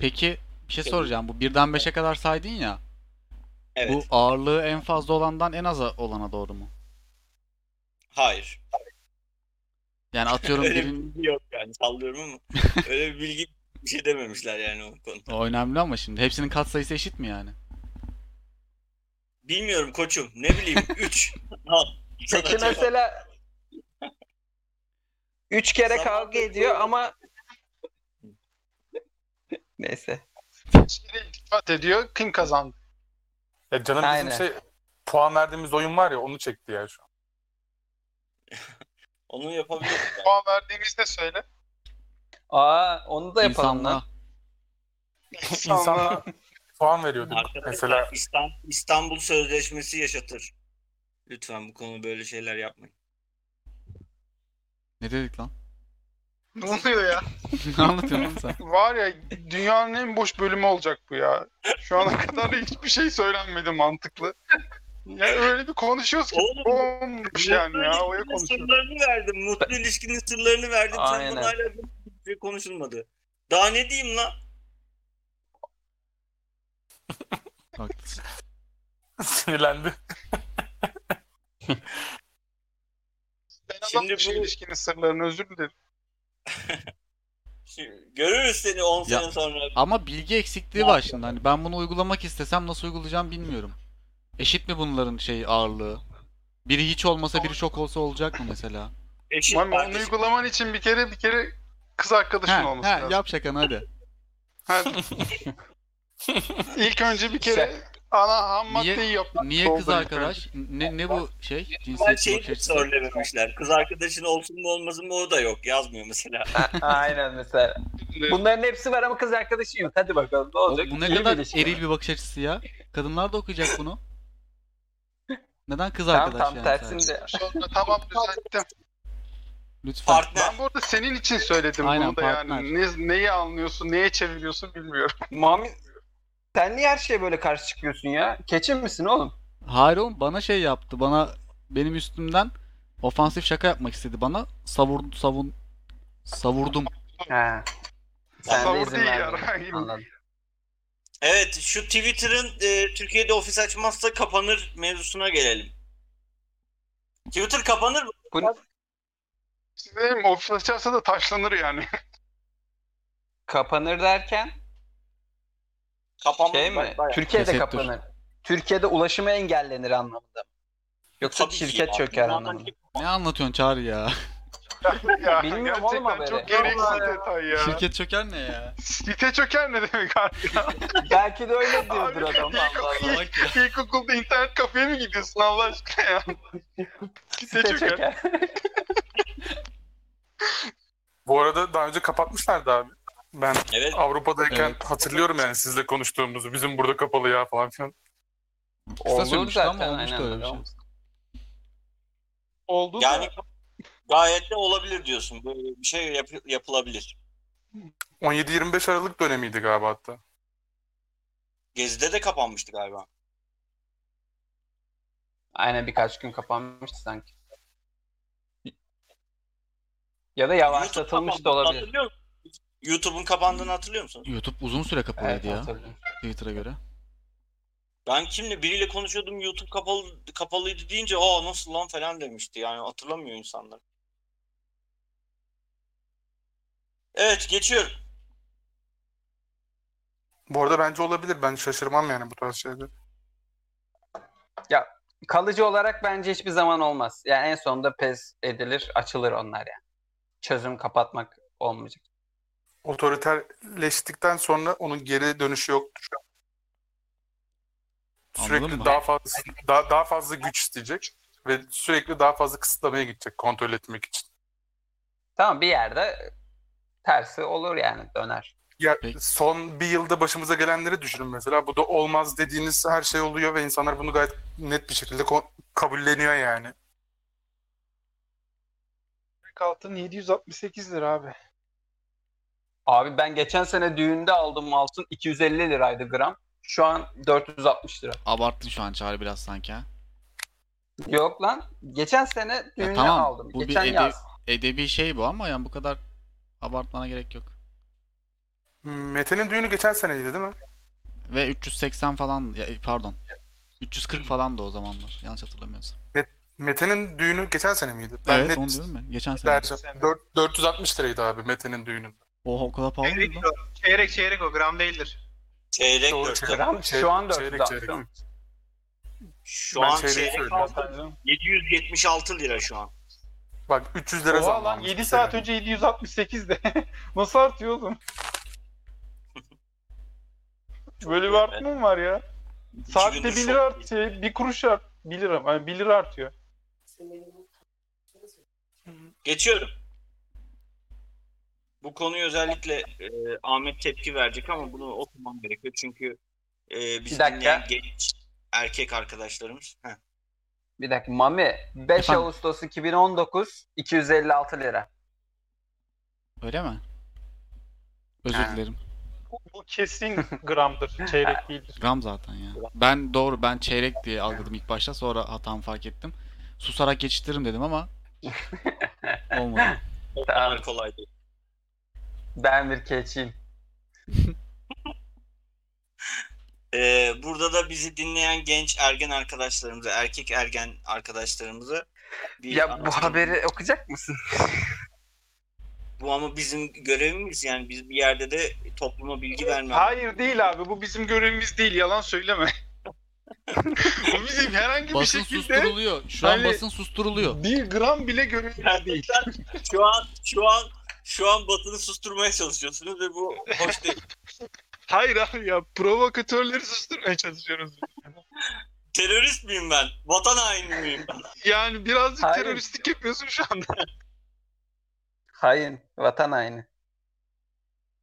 Peki bir şey soracağım. Bu birden 5'e kadar saydın ya. evet. Bu ağırlığı en fazla olandan en az olana doğru mu? Hayır. Yani atıyorum Öyle bir birin... bilgi yok yani sallıyorum ama öyle bir bilgi bir şey dememişler yani o konuda. O önemli ama şimdi. Hepsinin katsayısı eşit mi yani? Bilmiyorum koçum. Ne bileyim 3. Al. Sana Peki mesela üç kere Zaman kavga ediyor ama neyse. Şeye iltifat ediyor. Kim kazandı? Ya canım bizim Aynen. şey puan verdiğimiz oyun var ya onu çekti ya şu an. Onu yapabiliriz. yani. Puan verdiğimizde söyle. Aa onu da yapalım İnsanlığa. lan. İnsanlar puan veriyorduk. Arkadaşlar Mesela İstanbul, İstanbul Sözleşmesi yaşatır. Lütfen bu konu böyle şeyler yapmayın. Ne dedik lan? Ne oluyor ya? ne anlatıyorsun sen? Var ya dünyanın en boş bölümü olacak bu ya. Şu ana kadar hiçbir şey söylenmedi mantıklı. Ya öyle bir konuşuyoruz ki Oğlum, bomboş yani ya. Oya konuşuyoruz. sırlarını verdim. Mutlu ilişkinin sırlarını verdim. Sen Aynen. bana hala bir şey konuşulmadı. Daha ne diyeyim lan? Haklısın. sinirlendi. Ben Şimdi bu- ilişkinin sırlarını özür dilerim. Görürüz seni 10 Ya- sene sonra. Ama bilgi eksikliği var şimdi. Hani ben bunu uygulamak istesem nasıl uygulayacağım bilmiyorum. Eşit mi bunların şey ağırlığı? Biri hiç olmasa biri çok olsa olacak mı mesela? Eşit Mami onu kardeşim. uygulaman için bir kere bir kere kız arkadaşın He, olması he, lazım. yap şakanı hadi. Hadi. İlk önce bir kere ana ham Niye- maddeyi. Niye kız Doldur ilk arkadaş? Ne ne bu şey? Bakış de açısı. söylememişler. Kız arkadaşın olsun mu olmasın mı o da yok. Yazmıyor mesela. Aynen mesela. Bunların hepsi var ama kız arkadaşın yok. Hadi bakalım ne olacak? bu ne İyi kadar bir ilişki. eril bir bakış açısı ya. Kadınlar da okuyacak bunu. Neden kız arkadaş tam yani? sadece? tersinde. Sonra tamam düzelttim. Lütfen. Partner. Ben bu arada senin için söyledim Aynen, bunu da yani. partner. Ne, neyi anlıyorsun, neye çeviriyorsun bilmiyorum. Mami sen niye her şeye böyle karşı çıkıyorsun ya? Keçin misin oğlum? Hayır oğlum bana şey yaptı. Bana benim üstümden ofansif şaka yapmak istedi bana. Savur, savun, savurdum. He. Sen de izin. Anladım. Evet şu Twitter'ın e, Türkiye'de ofis açmazsa kapanır mevzusuna gelelim. Twitter kapanır mı? Bu Size ofis açarsa da taşlanır yani. kapanır derken Kapanmaz. şey mi? Bayağı. Türkiye'de Tesettür. kapanır. Türkiye'de ulaşımı engellenir anlamında. mı? Yoksa Tabii ki şirket ya. çöker Dünyadan anlamında. Ne anlatıyorsun Çağrı ya? ya Bilmiyorum oğlum haberi. çok gereksiz detay ya. Şirket çöker ne ya? Site çöker ne demek abi ya? Belki de öyle diyordur Abi, adam. Allah. ilk- İlkokulda internet kafeye mi gidiyorsun Allah aşkına ya? Site Site çöker. çöker. Bu arada daha önce kapatmışlardı abi. Ben Evet. Avrupa'dayken Evet. hatırlıyorum yani sizle konuştuğumuzu. Bizim burada kapalı ya falan filan. Olur zaten, olmuştu aynen öyle bir şey. Oldu Yani da gayet de olabilir diyorsun. Böyle bir şey yap- yapılabilir. 17-25 Aralık dönemiydi galiba hatta. Gezi'de de kapanmıştı galiba. Aynen birkaç gün kapanmıştı sanki. Ya da yavaşlatılmış da olabilir. hatırlıyor musun? YouTube'un kapandığını hatırlıyor musun? YouTube uzun süre kapalıydı Evet, ya. Twitter'a göre. Ben kimle biriyle konuşuyordum YouTube kapalı kapalıydı deyince aa nasıl lan falan demişti. Yani hatırlamıyor insanlar. Evet geçiyorum. Bu arada bence olabilir. Ben şaşırmam yani bu tarz şeyde. Kalıcı olarak bence hiçbir zaman olmaz. Yani en sonunda pes edilir, açılır onlar yani. Çözüm kapatmak olmayacak. Otoriterleştikten sonra onun geri dönüşü yoktur. Anladın Sürekli mı? daha fazla daha, daha fazla güç isteyecek ve sürekli daha fazla kısıtlamaya gidecek kontrol etmek için. Tamam bir yerde tersi olur yani döner. Ya Peki. son bir yılda başımıza gelenleri düşünün mesela. Bu da olmaz dediğiniz her şey oluyor ve insanlar bunu gayet net bir şekilde kabulleniyor yani. Altın 768 lira abi. Abi ben geçen sene düğünde aldığım altın 250 liraydı gram. Şu an 460 lira. Abarttın şu an Çağrı biraz sanki ha. Yok lan. Geçen sene düğünde tamam, aldım. bu bir Geçen ede- yaz. Edebi şey bu ama yani bu kadar abartmana gerek yok. Mete'nin düğünü geçen seneydi değil mi? Ve 380 falan ya, pardon. 340 falan da o zamanlar. Yanlış hatırlamıyorsam. Mete'nin düğünü geçen sene miydi? Ben evet net onu diyorum ben. Geçen sene. dereceğim. Dört- 460 liraydı abi Mete'nin düğünü. Oha o kadar pahalı Çeyrek, lan? çeyrek çeyrek o gram değildir. Çeyrek Doğru, dört. çeyrek. Gram Çeyrek- şu an çeyrek, 460. çeyrek. Şu Ben an çeyrek söylüyorum. altın 776 lira şu an. Bak 300 lira Oha lan zamlanmış. 7 bir saat önce 768 de. Nasıl artıyor oğlum? Böyle bir artma mı var ya? Saatte gündür 1 şok. lira art, şey, 1 kuruş art, 1 lira, yani 1 lira artıyor. Geçiyorum. Bu konuyu özellikle e, Ahmet tepki verecek ama bunu okumam gerekiyor çünkü e, dakika. dinleyen genç erkek arkadaşlarımız. Heh. Bir dakika Mami 5 Efendim? Ağustos 2019 256 lira. Öyle mi? Özür Ha. dilerim. Bu, bu kesin gramdır, çeyrek değildir. Gram zaten ya. Ben doğru ben çeyrek diye algıladım ilk başta sonra hatamı fark ettim. Susarak geçiştiririm dedim ama olmadı. O Tamam. kadar kolay değil. Ben bir keçiyim. E, burada da bizi dinleyen genç ergen arkadaşlarımıza, erkek ergen arkadaşlarımıza bir Ya bu anlatım- haberi okuyacak mısın? Bu ama bizim görevimiz yani biz bir yerde de topluma bilgi vermem. Hayır değil abi, bu bizim görevimiz değil, yalan söyleme. bu bizim herhangi bir Basın şekilde susturuluyor. Şu an Hani- basın susturuluyor. bir gram bile görevimiz değil. Şu an şu an şu an Batı'nı susturmaya çalışıyorsunuz ve bu hoş değil. Hayır abi ya, provokatörleri susturmaya çalışıyoruz. Terörist miyim ben? Vatan haini miyim ben? Yani birazcık Hayır. teröristlik yapıyorsun şu anda. Hain. Vatan haini.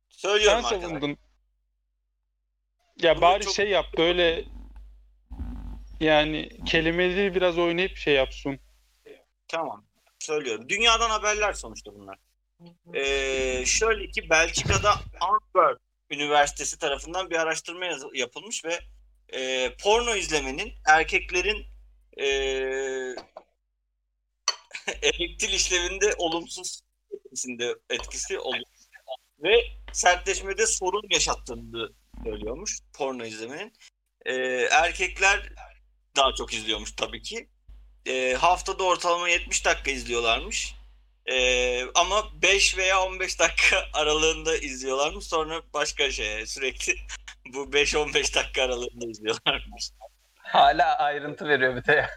Sen Söylüyorum arkadaşlar. savundun. Ya Bunu bari çok- şey yap böyle yani kelimeleri biraz oynayıp şey yapsın. Tamam. Söylüyorum. Dünyadan haberler sonuçta bunlar. Ee, şöyle ki Belçika'da Antwerp Üniversitesi tarafından bir araştırma yapılmış ve e, porno izlemenin erkeklerin e, erektil işlevinde olumsuz etkisinde etkisi oluyor. Ve sertleşmede sorun yaşattığını söylüyormuş porno izlemenin. E, erkekler daha çok izliyormuş tabii ki. E, haftada ortalama 70 dakika izliyorlarmış. E, ama 5 veya 15 dakika aralığında izliyorlarmış. Sonra başka şeye sürekli bu 5-15 dakika aralığında izliyorlarmış. Hala ayrıntı veriyor bir de ya.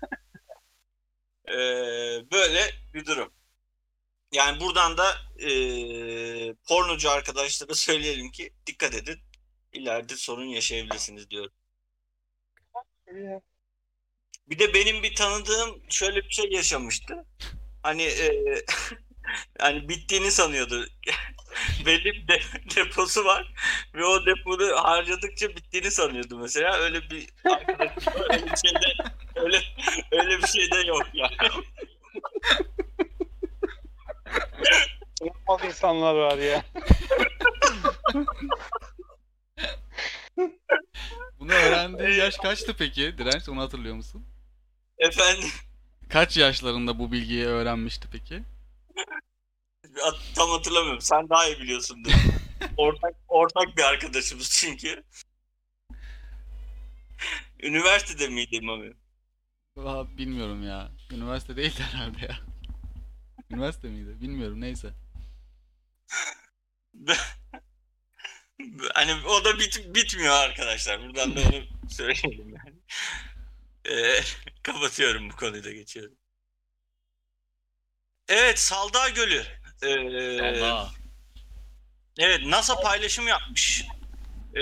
E, böyle bir durum. Yani buradan da e, pornocu arkadaşlara söyleyelim ki dikkat edin. İleride sorun yaşayabilirsiniz diyorum. Bir de benim bir tanıdığım şöyle bir şey yaşamıştı. Hani e, yani bittiğini sanıyordu. Belli bir de, deposu var ve o depoyu harcadıkça bittiğini sanıyordu mesela. Öyle bir öyle bir şey de öyle öyle bir şey de yok yani. Normal insanlar var ya. Bunu Senin yaş kaçtı peki? Direnç onu hatırlıyor musun? Efendim Kaç yaşlarında bu bilgiyi öğrenmişti peki? tam hatırlamıyorum. Sen daha iyi biliyorsundur. ortak ortak bir arkadaşımız çünkü. Üniversitede miydi Mami? Valla bilmiyorum ya. Üniversite değil herhalde ya. Üniversite miydi? Bilmiyorum neyse. hani o da bit, bitmiyor arkadaşlar. Buradan da onu söyleyelim yani. Ee, kapatıyorum bu konuyu da geçiyorum. Evet Saldağ Gölü. Ee, Allah. Evet NASA paylaşım yapmış. Ee,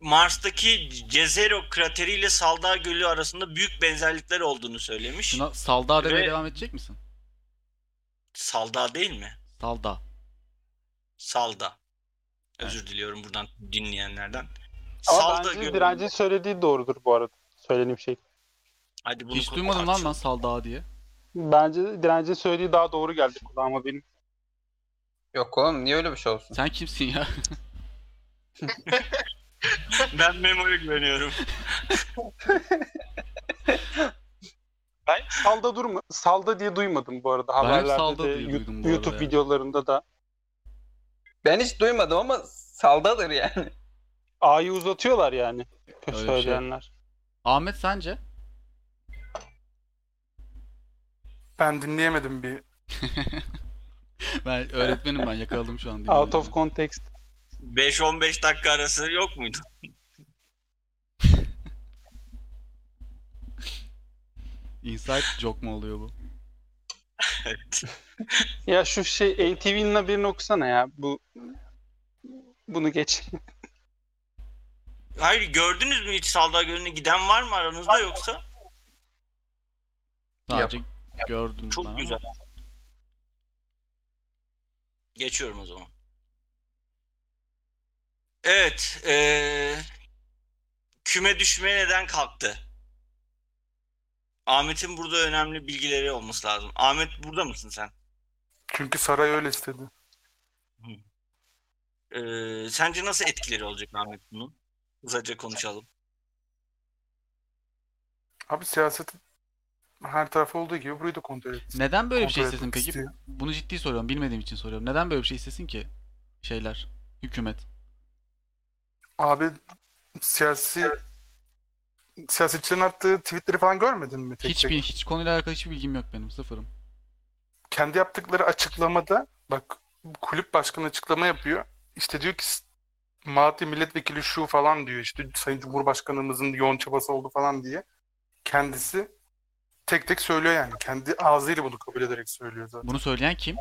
Mars'taki Jezero krateri ile Saldağ Gölü arasında büyük benzerlikler olduğunu söylemiş. Şuna Salda demeye Ve- devam edecek misin? Saldağ değil mi? Salda. Salda. Özür diliyorum buradan dinleyenlerden. Ama Salda bence Gölü. direncin söylediği doğrudur bu arada. Söylediğim şey. Hadi bunu Hiç duymadım lan ben tartışalım. Salda diye. Bence direncin söylediği daha doğru geldi kulağıma benim. Yok oğlum niye öyle bir şey olsun? Sen kimsin ya? Ben Memo'ya güveniyorum. Ben salda durma, salda diye duymadım bu arada haberlerde salda de, diye Yu- duydum bu YouTube arada ya. videolarında da. Ben hiç duymadım ama saldadır yani. A'yı uzatıyorlar yani bir şey. söyleyenler. Ahmet sence? Ben dinleyemedim bir. Ben öğretmenim ben yakaladım şu an. Out of context. 5-15 dakika arası yok muydu? Inside joke mu oluyor bu? Evet. Ya şu şey NTV'nin haberini okusana ya. Bu bunu geç. Hayır gördünüz mü hiç Saldağ Gölü'ne giden var mı aranızda yoksa? Sadece gördüm Çok ben güzel. Geçiyorum o zaman. Evet. eee, küme düşmeye neden kalktı? Ahmet'in burada önemli bilgileri olması lazım. Ahmet burada mısın sen? Çünkü saray öyle istedi. Eee, sence nasıl etkileri olacak Ahmet bunun? Hızlıca konuşalım. Abi siyaset her tarafı olduğu gibi burayı da kontrol et. Neden böyle bir şey kontrol istesin etmek peki? istiyor. Bunu ciddi soruyorum. Bilmediğim için soruyorum. Neden böyle bir şey istesin ki? Şeyler. Hükümet. Abi siyasi siyasetçilerin attığı tweetleri falan görmedin mi? Tek Hiçbir tek? hiç konuyla alakalı hiçbir bilgim yok benim. Sıfırım. Kendi yaptıkları açıklamada bak kulüp başkanı açıklama yapıyor. İşte diyor ki Malatya milletvekili şu falan diyor işte Sayın Cumhurbaşkanımızın yoğun çabası oldu falan diye. Kendisi tek tek söylüyor yani. Kendi ağzıyla bunu kabul ederek söylüyor zaten. Bunu söyleyen kim?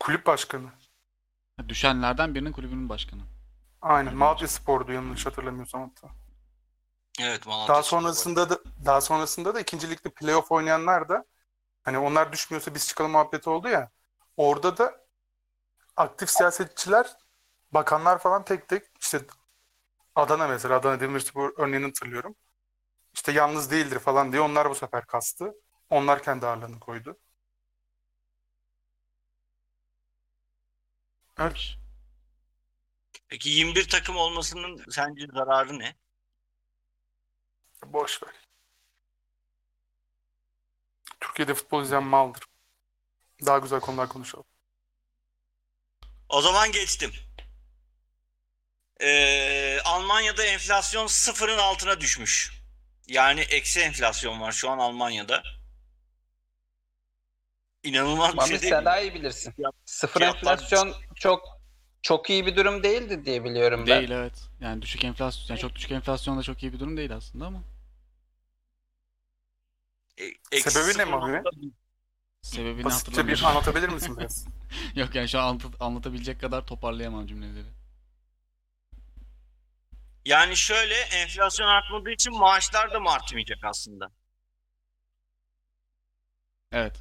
Kulüp başkanı. Ha, Düşenlerden birinin kulübünün başkanı. Aynen. Malatya Spor'du yanlış hatırlamıyorsam hatta. Evet Malatya Daha Spor. sonrasında da daha sonrasında da ikinci ligde playoff oynayanlar da hani onlar düşmüyorsa biz çıkalım muhabbeti oldu ya. Orada da aktif siyasetçiler, bakanlar falan tek tek işte Adana mesela Adana Demirspor örneğini hatırlıyorum. İşte yalnız değildir falan diye onlar bu sefer kastı. Onlar kendi ağırlığını koydu. Evet. Peki 21 takım olmasının sence zararı ne? Boş ver. Türkiye'de futbol izleyen maldır. Daha güzel konular konuşalım. O zaman geçtim. Ee, Almanya'da enflasyon sıfırın altına düşmüş. Yani eksi enflasyon var şu an Almanya'da. İnanılmaz bir Mami şey değil sen mi? daha iyi bilirsin. Fiyat- Sıfır fiyatlar enflasyon çok çok iyi bir durum değildi diye biliyorum ben. Değil evet. Yani düşük enflasyon, yani çok düşük enflasyon da çok iyi bir durum değil aslında ama E- Sebebi ne mi abi? 0.1. sebebini Basitçe bir anlatabilir misin biraz? Yok yani şu an anlat- anlatabilecek kadar toparlayamam cümleleri. Yani şöyle enflasyon artmadığı için maaşlar da mı artmayacak aslında? Evet.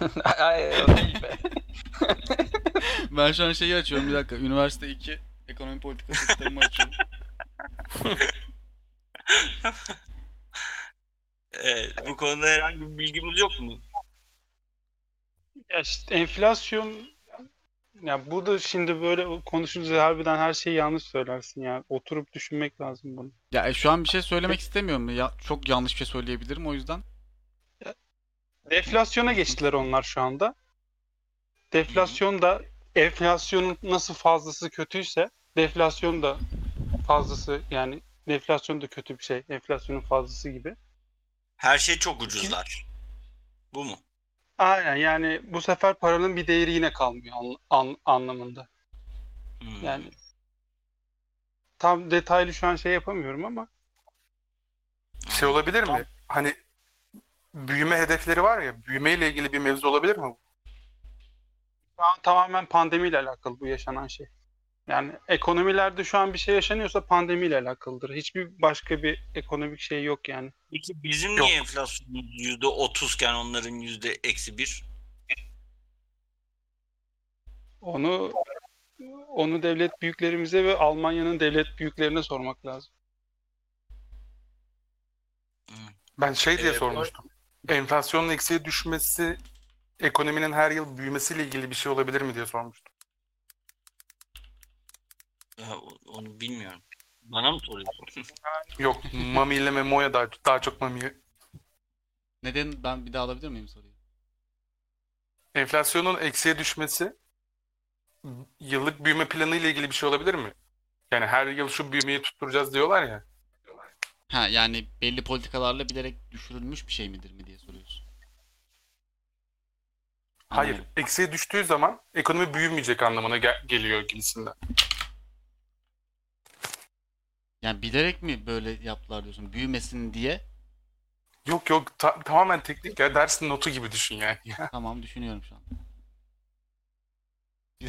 Ay, o değil be. Ben şu an şeyi açıyorum bir dakika. Üniversite 2 ekonomi politikası kitabımı açıyorum. Evet, bu konuda herhangi bir bilgimiz yok mu? Ya işte enflasyon Ya bu da şimdi böyle konuşunca harbiden her şeyi yanlış söylersin ya. Oturup düşünmek lazım bunu. Ya e, şu an bir şey söylemek istemiyorum. Ya çok yanlış bir şey söyleyebilirim o yüzden. Deflasyona geçtiler onlar şu anda. Deflasyon da enflasyonun nasıl fazlası kötüyse deflasyon da fazlası yani deflasyon da kötü bir şey. Enflasyonun fazlası gibi. Her şey çok ucuzlar. Bu mu? Aynen yani bu sefer paranın bir değeri yine kalmıyor an- an- anlamında. Hmm. Yani tam detaylı şu an şey yapamıyorum ama Şey olabilir mi? Hani büyüme hedefleri var ya, büyümeyle ilgili bir mevzu olabilir mi? şu an tamamen pandemiyle alakalı bu yaşanan şey. Yani ekonomilerde şu an bir şey yaşanıyorsa pandemiyle alakalıdır. Hiçbir başka bir ekonomik şey yok yani. Peki bizim Yok. niye enflasyonumuz yüzde otuzken onların yüzde eksi bir? Onu onu devlet büyüklerimize ve Almanya'nın devlet büyüklerine sormak lazım. Ben şey diye Ee, sormuştum. Enflasyonun eksiye düşmesi ekonominin her yıl büyümesiyle ilgili bir şey olabilir mi diye sormuştum. Ya, o- onu bilmiyorum. Bana mı soruyorsun? Yok, Mami ile Memo'ya daha, daha çok Mami'ye. Neden ben bir daha alabilir miyim soruyu? Enflasyonun eksiye düşmesi yıllık büyüme planı ile ilgili bir şey olabilir mi? Yani her yıl şu büyümeyi tutturacağız diyorlar ya. Ha yani belli politikalarla bilerek düşürülmüş bir şey midir mi diye soruyorsun. Hayır, Anlamadım. eksiye düştüğü zaman ekonomi büyümeyecek anlamına gel- geliyor gibisinden. Yani bilerek mi böyle yaptılar diyorsun? Büyümesin diye. Yok yok ta- tamamen teknik ya dersin notu gibi düşün yani. Tamam düşünüyorum şu an.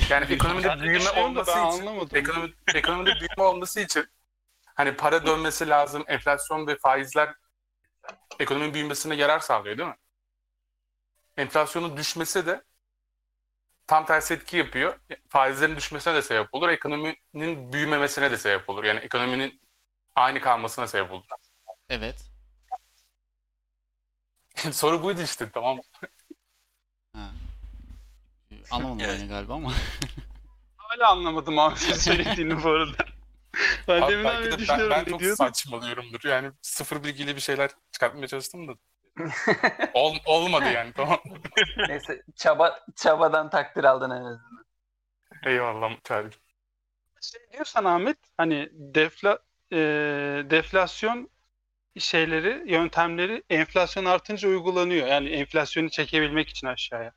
Yani ekonomide büyüme da olması ben için ekonomi, ekonomide büyüme olması için hani para dönmesi lazım, enflasyon ve faizler ekonominin büyümesine yarar sağlıyor değil mi? Enflasyonun düşmesi de tam tersi etki yapıyor. Faizlerin düşmesine de sebep olur, ekonominin büyümemesine de sebep olur. Yani ekonominin aynı kalmasına sebep olur. Evet. Soru buydu işte tamam. Ha. Ee, Anlamadım Evet. galiba ama. Hala anlamadım abi söylediğini bu arada. Ben Abi deminden belki de beri ben, düşünüyorum ben çok saçmalıyorumdur. Yani sıfır bilgiyle bir şeyler çıkartmaya çalıştım da. Ol, olmadı yani tamam. Neyse çaba çabadan takdir aldın en azından. Eyvallah Çağrı. Şey diyorsan Ahmet hani defla e, deflasyon şeyleri, yöntemleri enflasyon artınca uygulanıyor. Yani enflasyonu çekebilmek için aşağıya.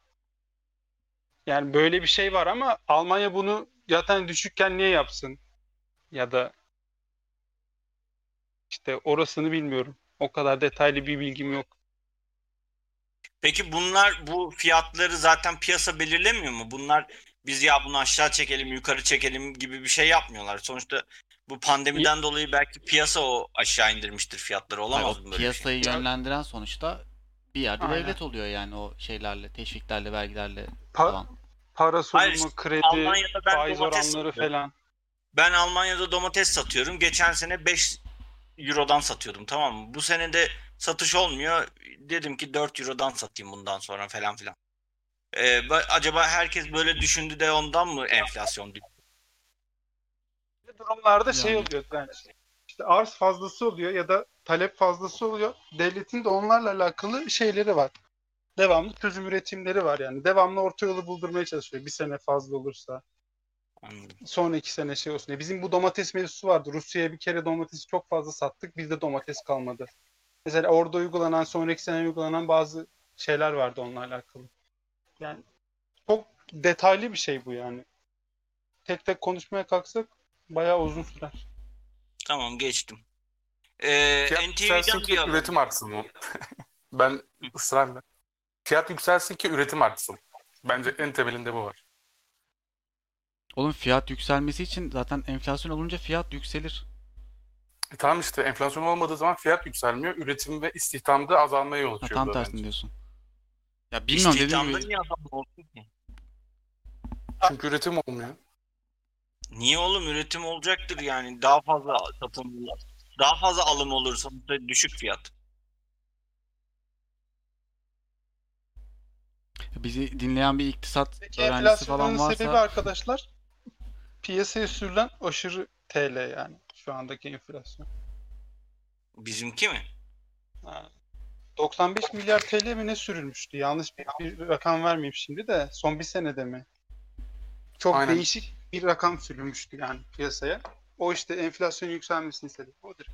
Yani böyle bir şey var ama Almanya bunu zaten düşükken niye yapsın? Ya da işte orasını bilmiyorum. O kadar detaylı bir bilgim yok. Peki bunlar bu fiyatları zaten piyasa belirlemiyor mu? Bunlar biz ya bunu aşağı çekelim, yukarı çekelim gibi bir şey yapmıyorlar. Sonuçta bu pandemiden dolayı belki piyasa o aşağı indirmiştir fiyatları. Olamaz mı böyle bir piyasayı şey? yönlendiren sonuçta bir yerde Aynen. devlet oluyor yani o şeylerle, teşviklerle, vergilerle Pa- falan. para sunumu, kredi, Almanya'da ben faiz domates oranları falan. Ben Almanya'da domates satıyorum. Geçen sene 5 Euro'dan satıyordum tamam mı? Bu sene de satış olmuyor. Dedim ki 4 Euro'dan satayım bundan sonra falan filan. Ee, ba- acaba herkes böyle düşündü de ondan mı enflasyon düştü? Durumlarda şey Yani. oluyor yani işte arz fazlası oluyor ya da talep fazlası oluyor. Devletin de onlarla alakalı şeyleri var. Devamlı çözüm üretimleri var yani. Devamlı orta yolu buldurmaya çalışıyor. Bir sene fazla olursa. Anladım. Sonra iki sene şey olsun. Bizim bu domates mevzusu vardı. Rusya'ya bir kere domatesi çok fazla sattık. Bizde domates kalmadı. Mesela orada uygulanan, sonraki sene uygulanan bazı şeyler vardı onunla alakalı. Yani çok detaylı bir şey bu yani. Tek tek konuşmaya kalksak bayağı uzun sürer. Tamam geçtim. Ee, Fiyat yükselsin NTV'den ki bir haber. üretim artsın mı? ben ısrarla. Fiyat yükselsin ki üretim artsın. Bence en temelinde bu var. Oğlum fiyat yükselmesi için zaten enflasyon olunca fiyat yükselir. E tamam işte enflasyon olmadığı zaman fiyat yükselmiyor. Üretim ve istihdamda azalmaya yol Ha, açıyor. tam bu da tersini bence. diyorsun. Ya bilmiyorum dediğim İstihdamda gibi niye adam olsun ki? Çünkü üretim olmuyor. Niye oğlum üretim olacaktır yani daha fazla satım daha fazla alım olur sonuçta düşük fiyat. Bizi dinleyen bir iktisat Peki öğrencisi falan enflasyonun sebebi arkadaşlar piyasaya sürülen aşırı TL yani şu andaki enflasyon. Bizimki mi? Ha. 95 milyar TL mi ne sürülmüştü? Yanlış bir, bir rakam vermeyeyim şimdi de son bir senede mi? Çok Aynen. değişik bir rakam sürülmüştü yani piyasaya. O işte enflasyonun yükselmesinin sebebi odur.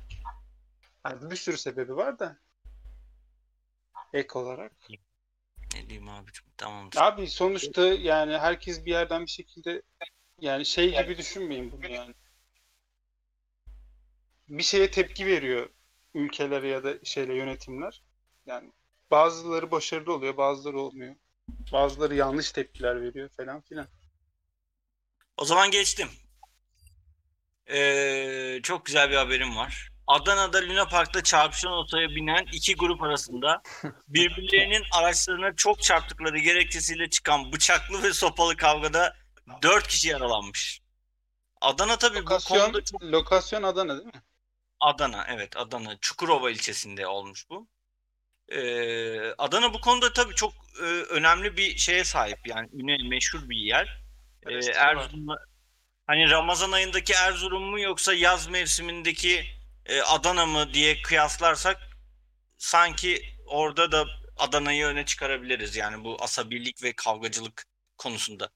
Yani bir sürü sebebi var da ek olarak. Ne diyeyim abicim? Tamamdır. Abi sonuçta yani herkes bir yerden bir şekilde yani şey gibi düşünmeyin bunu yani. Bir şeye tepki veriyor ülkeler ya da şeyle yönetimler. Yani bazıları başarılı oluyor, bazıları olmuyor. Bazıları yanlış tepkiler veriyor falan filan. O zaman geçtim. Ee, çok güzel bir haberim var. Adana'da Luna Park'ta çarpışan otoya binen iki grup arasında birbirlerinin araçlarına çok çarptıkları gerekçesiyle çıkan bıçaklı ve sopalı kavgada dört kişi yaralanmış. Adana tabii bu Lokasyon, konuda çok lokasyon Adana değil mi? Adana evet Adana Çukurova ilçesinde olmuş bu. Ee, Adana bu konuda tabii çok e, önemli bir şeye sahip yani üne meşhur bir yer. Ee. Erzurum'la hani Ramazan ayındaki Erzurum mu yoksa yaz mevsimindeki e, Adana mı diye kıyaslarsak sanki orada da Adana'yı öne çıkarabiliriz yani bu asabilik ve kavgacılık konusunda.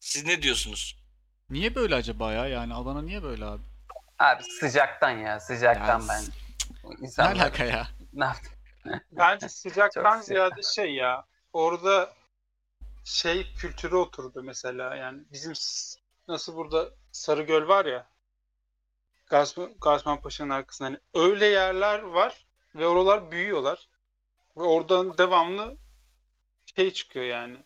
Siz ne diyorsunuz? niye böyle acaba ya? Yani Adana niye böyle abi? Abi sıcaktan ya sıcaktan Ya, ben. Ne İnsanlar alaka ya? ne yaptı? Bence sıcaktan Çok ziyade şey ya orada şey kültürü oturdu mesela yani bizim s- nasıl burada Sarıgöl var ya Gazman, Gazman Paşa'nın arkasında hani öyle yerler var ve oralar büyüyorlar ve oradan devamlı şey çıkıyor yani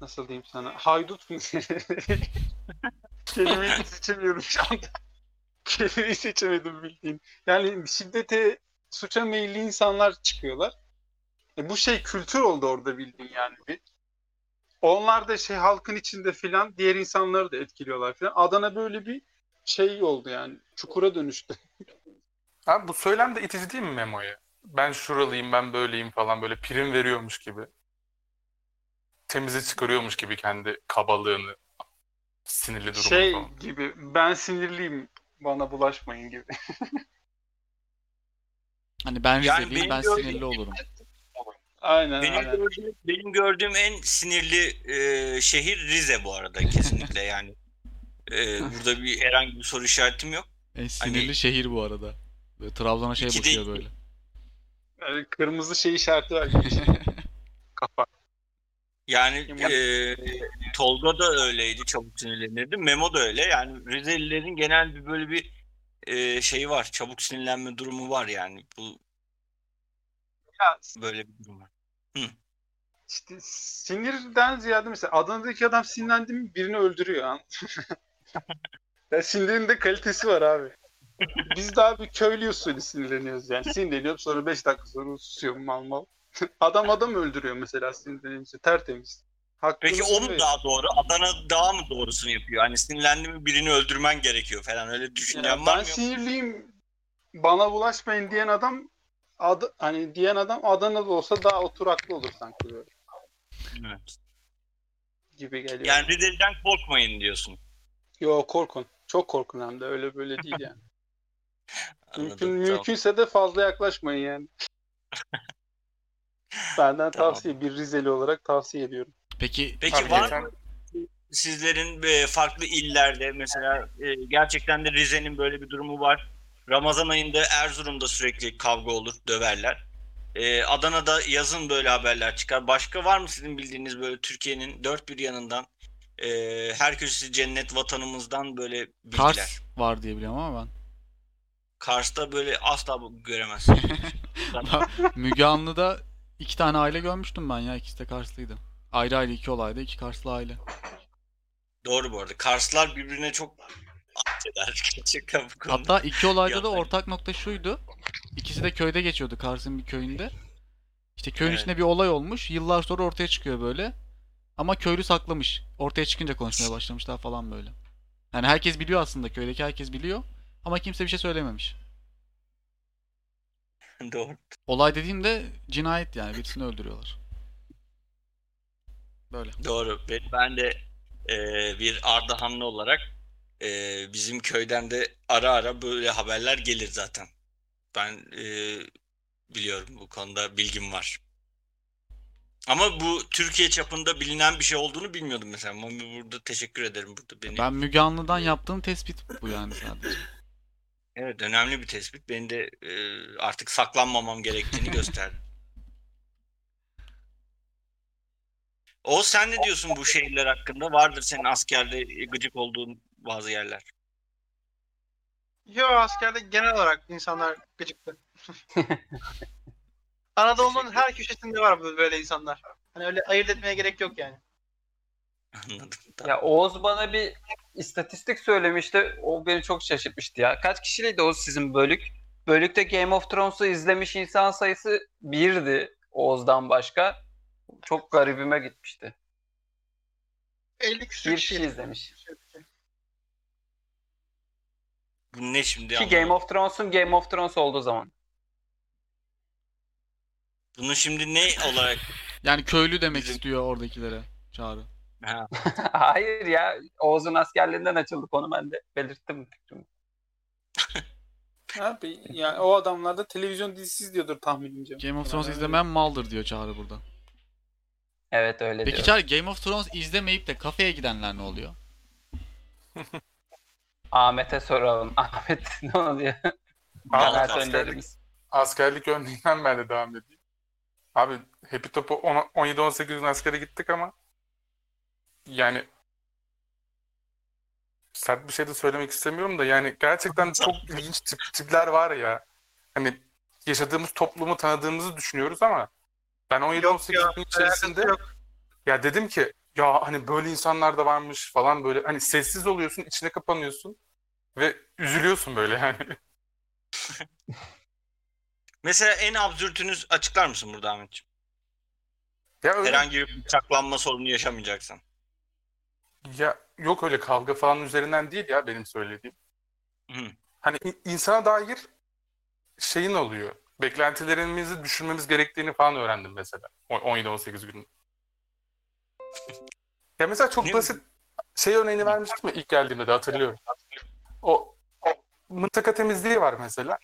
nasıl diyeyim sana haydut mu kelimeyi seçemiyorum şu anda kelimeyi seçemedim bildiğin yani şiddete suça meyilli insanlar çıkıyorlar. E bu şey kültür oldu orada bildiğin yani bir. Onlar da şey halkın içinde filan diğer insanları da etkiliyorlar filan. Adana böyle bir şey oldu yani. Çukura dönüştü. Abi bu söylem de itici değil mi Memo'ya? Ben şuralıyım, ben böyleyim falan böyle prim veriyormuş gibi. Temize çıkarıyormuş gibi kendi kabalığını, sinirli durumunu Şey falan. gibi ben sinirliyim bana bulaşmayın gibi. Hani ben Yani Rizeliyim benim ben gördüğüm- sinirli olurum. Aynen Benim aynen. gördüğüm, benim gördüğüm en sinirli e, şehir Rize bu arada kesinlikle yani. E, burada bir herhangi bir soru işaretim yok. En sinirli şehir bu arada. Böyle Trabzon'a şey İki boşuyor değil. böyle. Yani kırmızı şey işareti var. Kafa. Yani Ya- e, Tolga da öyleydi çabuk sinirlenirdi. Memo da öyle. Yani Rizelilerin genel bir böyle bir e, şeyi var. Çabuk sinirlenme durumu var yani. Bu Ya, böyle bir durum var. işte sinirden ziyade mesela Adana'daki adam sinirlendi mi birini öldürüyor. anladın mı? ya sinirin de kalitesi var abi. Biz daha bir köylü usulü sinirleniyoruz yani. Sinirleniyorum sonra 5 dakika sonra susuyorum mal mal. adam adam öldürüyor mesela sinirlenince tertemiz. Peki Hakkınızı o mu daha doğru? Adana daha mı doğrusunu yapıyor? Hani sinirlendi mi birini öldürmen gerekiyor falan. Öyle düşüncen Yani var ben mı? sinirliyim bana bulaşmayın diyen adam adı, hani diyen adam Adana'da olsa daha oturaklı olur sanki böyle Evet. gibi geliyor. Yani Rizeli'den korkmayın diyorsun. Yo korkun. Çok korkun hem de öyle böyle değil yani. Anladım, Mümkün, tamam. mümkünse de fazla yaklaşmayın yani. Benden Tamam. tavsiye bir Rizeli olarak tavsiye ediyorum. Peki Peki var mı sizlerin e, farklı illerde mesela e, gerçekten de Rize'nin böyle bir durumu var. Ramazan ayında Erzurum'da sürekli kavga olur, döverler. E, Adana'da yazın böyle haberler çıkar. Başka var mı sizin bildiğiniz böyle Türkiye'nin dört bir yanından e, her köşesi cennet vatanımızdan böyle bilgiler? Kars var diye biliyorum ama ben. Kars'ta böyle asla bu- göremezsin. Müge Anlı'da iki tane aile görmüştüm ben ya. İkisi de Karslıydı. Ayrı ayrı iki olayda iki Karslı aile. Doğru bu arada. Karslar birbirine çok eder gerçekten bu konuda. Hatta iki olayda da ortak nokta şuydu. İkisi de köyde geçiyordu Kars'ın bir köyünde. İşte köyün Evet. içinde bir olay olmuş. Yıllar sonra ortaya çıkıyor böyle. Ama köylü saklamış. Ortaya çıkınca konuşmaya başlamışlar falan böyle. Yani herkes biliyor aslında köydeki herkes biliyor. Ama kimse bir şey söylememiş. Doğru. Olay dediğimde cinayet yani birisini öldürüyorlar. Böyle. Doğru. Ben- Ben de e, bir Ardahanlı olarak e, bizim köyden de ara ara böyle haberler gelir zaten. Ben e, biliyorum bu konuda bilgim var. Ama bu Türkiye çapında bilinen bir şey olduğunu bilmiyordum mesela. Mami burada teşekkür ederim burada beni. Ben Müge Anlı'dan yaptığım tespit bu yani sadece. Evet önemli bir tespit. Beni de e, artık saklanmamam gerektiğini gösterdi. O sen ne diyorsun bu şehirler hakkında? Vardır senin askerde gıcık olduğun bazı yerler. Yo askerde genel olarak insanlar gıcıktı. Anadolu'nun her köşesinde var böyle insanlar. Hani öyle ayırt etmeye gerek yok yani. Anladım. Tamam. Ya Oğuz bana bir istatistik söylemişti. O beni çok şaşırtmıştı ya. Kaç kişiydi Oğuz sizin bölük? Bölükte Game of Thrones'u izlemiş insan sayısı birdi Oğuz'dan başka. Çok garibime gitmişti. 50 küsur Bir kişi. kişi izlemiş. Bu ne şimdi Ki anlamadım. Game of Thrones'un Game of Thrones olduğu zaman. Bunu şimdi ne olarak Yani köylü demek istiyor oradakilere Çağrı. Ha, Hayır ya Oğuz'un askerliğinden açıldık onu ben de belirttim. Abi yani o adamlar da televizyon dizisi izliyordur tahminimce. Game of Thrones Yani izlemeyen maldır diyor Çağrı burada. Evet öyle Peki diyor. Çağrı Game of Thrones izlemeyip de kafeye gidenler ne oluyor? Ahmet'e soralım. Ahmet ne oluyor? Abi, Genel askerlik- askerlik örneğinden ben de devam edeyim. Abi Happy Top'u 17-18 gün askere gittik ama yani sert bir şey de söylemek istemiyorum da yani gerçekten çok ilginç tip, tipler var ya. Hani yaşadığımız toplumu tanıdığımızı düşünüyoruz ama ben 17-18 ya, gün içerisinde Yok. ya dedim ki ya hani böyle insanlar da varmış falan böyle hani sessiz oluyorsun, içine kapanıyorsun ve üzülüyorsun böyle yani. Mesela en absürtünüz açıklar mısın burada Ahmetciğim? Ya öyle Herhangi bir bıçaklanma sorunu yaşamayacaksan. Ya yok öyle kavga falan üzerinden değil ya benim söylediğim. Hı. Hani in- insana dair şeyin oluyor. Beklentilerimizi düşürmemiz gerektiğini falan öğrendim mesela. O- 17-18 gün. Ya mesela çok Ne- basit şey örneğini vermiştim ya ilk geldiğimde de hatırlıyorum. O, o mıntıka temizliği var mesela.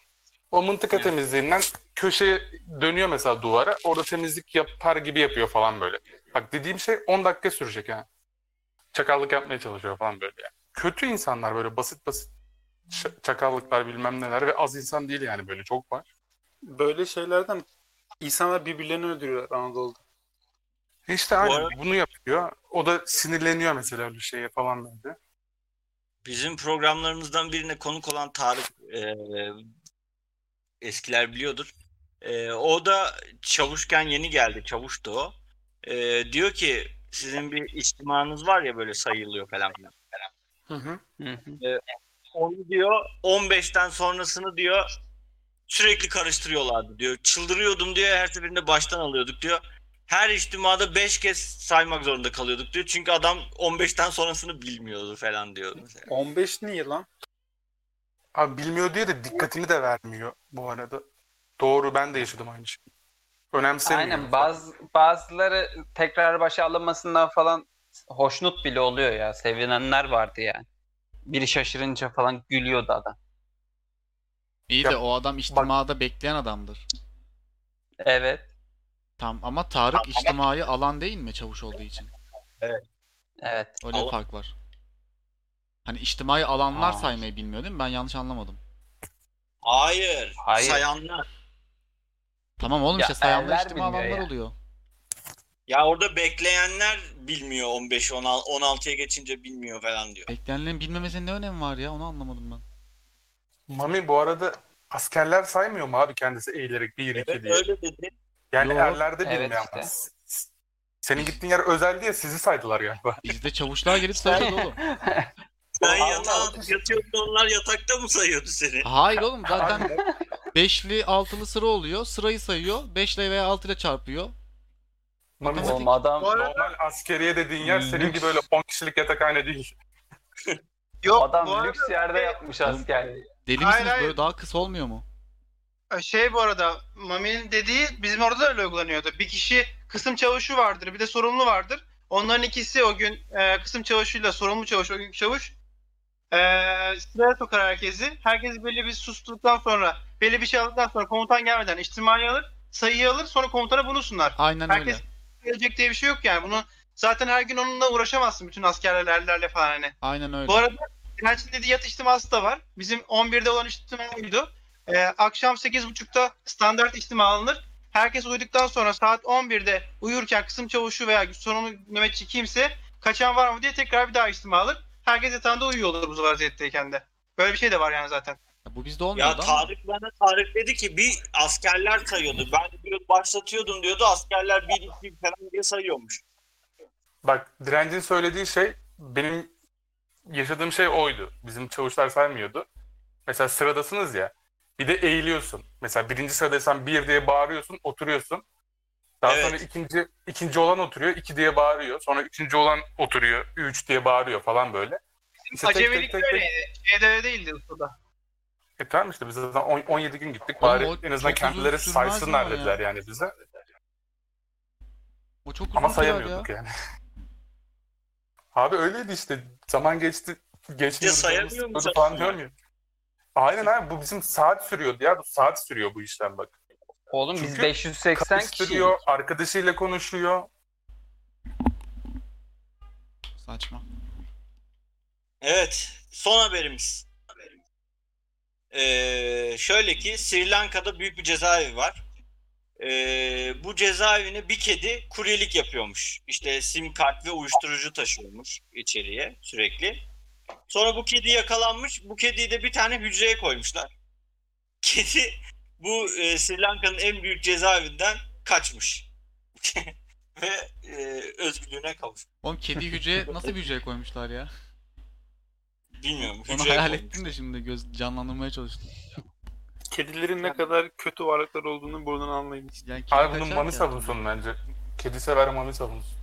O mıntıka Evet. temizliğinden köşeye dönüyor mesela duvara. Orada temizlik yapar gibi yapıyor falan böyle. Bak dediğim şey 10 dakika sürecek yani. Çakallık yapmaya çalışıyor falan böyle yani. Kötü insanlar böyle basit basit çakallıklar bilmem neler ve az insan değil yani böyle çok var. Böyle şeylerden insanlar birbirlerini öldürüyorlar Anadolu'da. İşte aynen arada- bunu yapıyor. O da sinirleniyor mesela öyle şeye falan böyle. Bizim programlarımızdan birine konuk olan Tarık e, eskiler biliyordur. E, o da çavuşken yeni geldi. Çavuştu o. E, diyor ki sizin bir içtimanız var ya böyle sayılıyor falan filan. Hı hı. Hı hı. Onu diyor 15'ten sonrasını diyor sürekli karıştırıyorlardı diyor. Çıldırıyordum diyor her seferinde baştan alıyorduk diyor. Her içtimada 5 kez saymak zorunda kalıyorduk diyor. Çünkü adam 15'ten sonrasını bilmiyordu falan diyor mesela. 15 niye lan? Abi bilmiyor diye de dikkatini de vermiyor bu arada. Doğru ben de yaşadım aynı şeyi. Önemsemiyor. Aynen bazı, bazıları tekrar başa alınmasından falan hoşnut bile oluyor ya. Sevinenler vardı yani. Biri şaşırınca falan gülüyordu adam. İyi Ya, de o adam içtimada bekleyen adamdır. Evet. Tam ama Tarık içtimayı alan değil mi çavuş olduğu için? Evet. Öyle bir Alan- fark var. Hani içtimayı alanlar Aa. saymayı bilmiyor değil mi? Ben yanlış anlamadım. Hayır. Hayır. Sayanlar. Tamam oğlum Ya işte sayanlar erler içtima bilmiyor alanlar ya. oluyor. Ya orada bekleyenler bilmiyor 15 16'ya geçince bilmiyor falan diyor. Beklenenlerin bilmemesinin ne önemi var ya onu anlamadım ben. Mami bu arada askerler saymıyor mu abi kendisi eğilerek 1 2 Evet diye. öyle dedi. Yani Yo. erlerde Evet bilmiyor işte. Senin gittiğin yer özel diye sizi saydılar galiba. Bizde çavuşlar gelip sayıyordu oğlum. Sen Allah yatağa Allah. yatıyordun onlar yatakta mı sayıyordu seni? Hayır oğlum zaten beşli altılı sıra oluyor. Sırayı sayıyor. Beşle veya altıyla çarpıyor. Matematik- Oğlum adam Bu arada normal askeriye dediğin yer senin gibi öyle 10 kişilik yatakhane değil. yok adam arada lüks yerde yapmış askerliği. Deli Hayır, misiniz hayır. böyle daha kısa olmuyor mu? şey bu arada Mami'nin dediği bizim orada da öyle uygulanıyordu. Bir kişi kısım çavuşu vardır bir de sorumlu vardır. Onların ikisi o gün e, kısım çavuşuyla sorumlu çavuş, o günkü çavuş e, sıraya sokar herkesi. Herkes belli bir sustuktan sonra, belli bir şey aldıktan sonra komutan gelmeden içtimai alır, sayıyı alır, sonra komutana bunu sunar. Aynen öyle. Herkes gelecek diye bir şey yok yani. Bunu zaten her gün onunla uğraşamazsın bütün askerlerle falan hani. Aynen öyle. Bu arada dirençin dediği yat içtiması da var. Bizim 11'de olan içtima buydu. Ee, akşam 8.30'da standart içtima alınır. Herkes uyuduktan sonra saat 11'de uyurken kısım çavuşu veya sorumlu nöbetçi kimse kaçan var mı diye tekrar bir daha içtima alır. Herkes yatağında uyuyor olur bu vaziyetteyken de. Böyle bir şey de var yani zaten. Bu bizde Ya olmuyordu ama. Tarık bana Tarık dedi ki bir askerler sayıyordu. Ben diyor başlatıyordum diyordu. Askerler bir iki falan diye sayıyormuş. Bak direncin söylediği şey benim yaşadığım şey oydu. Bizim çavuşlar saymıyordu. Mesela sıradasınız ya. Bir de eğiliyorsun. Mesela birinci sıradaysan bir diye bağırıyorsun, oturuyorsun. Daha Evet. sonra ikinci ikinci olan oturuyor, iki diye bağırıyor. Sonra üçüncü olan oturuyor, üç diye bağırıyor falan böyle. İşte tek- böyleydi. Öyle değildi usta. E tamam işte biz zaten on- 17 gün gittik. Bari o en azından çok uzun kendileri sürmez saysınlar ama ya. dediler yani bize. O çok uzun Ama sürer ya. sayamıyorduk yani. Abi öyleydi işte. Zaman geçti. Geçmiyor. sayamıyor musun falan sen? diyorum ya. Aynen abi bu bizim saat sürüyordu ya. Bu saat sürüyor bu işlem bak. Oğlum biz Çünkü 580 kişi. Arkadaşıyla konuşuyor. Saçma. Evet. Son haberimiz. Ee, şöyle ki Sri Lanka'da büyük bir cezaevi var. Ee, bu cezaevine bir kedi kuryelik yapıyormuş. İşte sim kart ve uyuşturucu taşıyormuş içeriye sürekli. Sonra bu kedi yakalanmış. Bu kediyi de bir tane hücreye koymuşlar. Kedi bu e, Sri Lanka'nın en büyük cezaevinden kaçmış. ve e, özgürlüğüne kavuşmuş. Oğlum kedi hücreye nasıl bir hücreye koymuşlar ya? Bilmiyorum. Onu hücreye hayal koymuş. ettim de şimdi göz canlandırmaya çalıştım. Kedilerin ne kadar kötü varlıklar olduğunu buradan anlayın. Yani kedi Abi bunun kaçar mami ki savunsun bence. Kedi sever mami savunsun.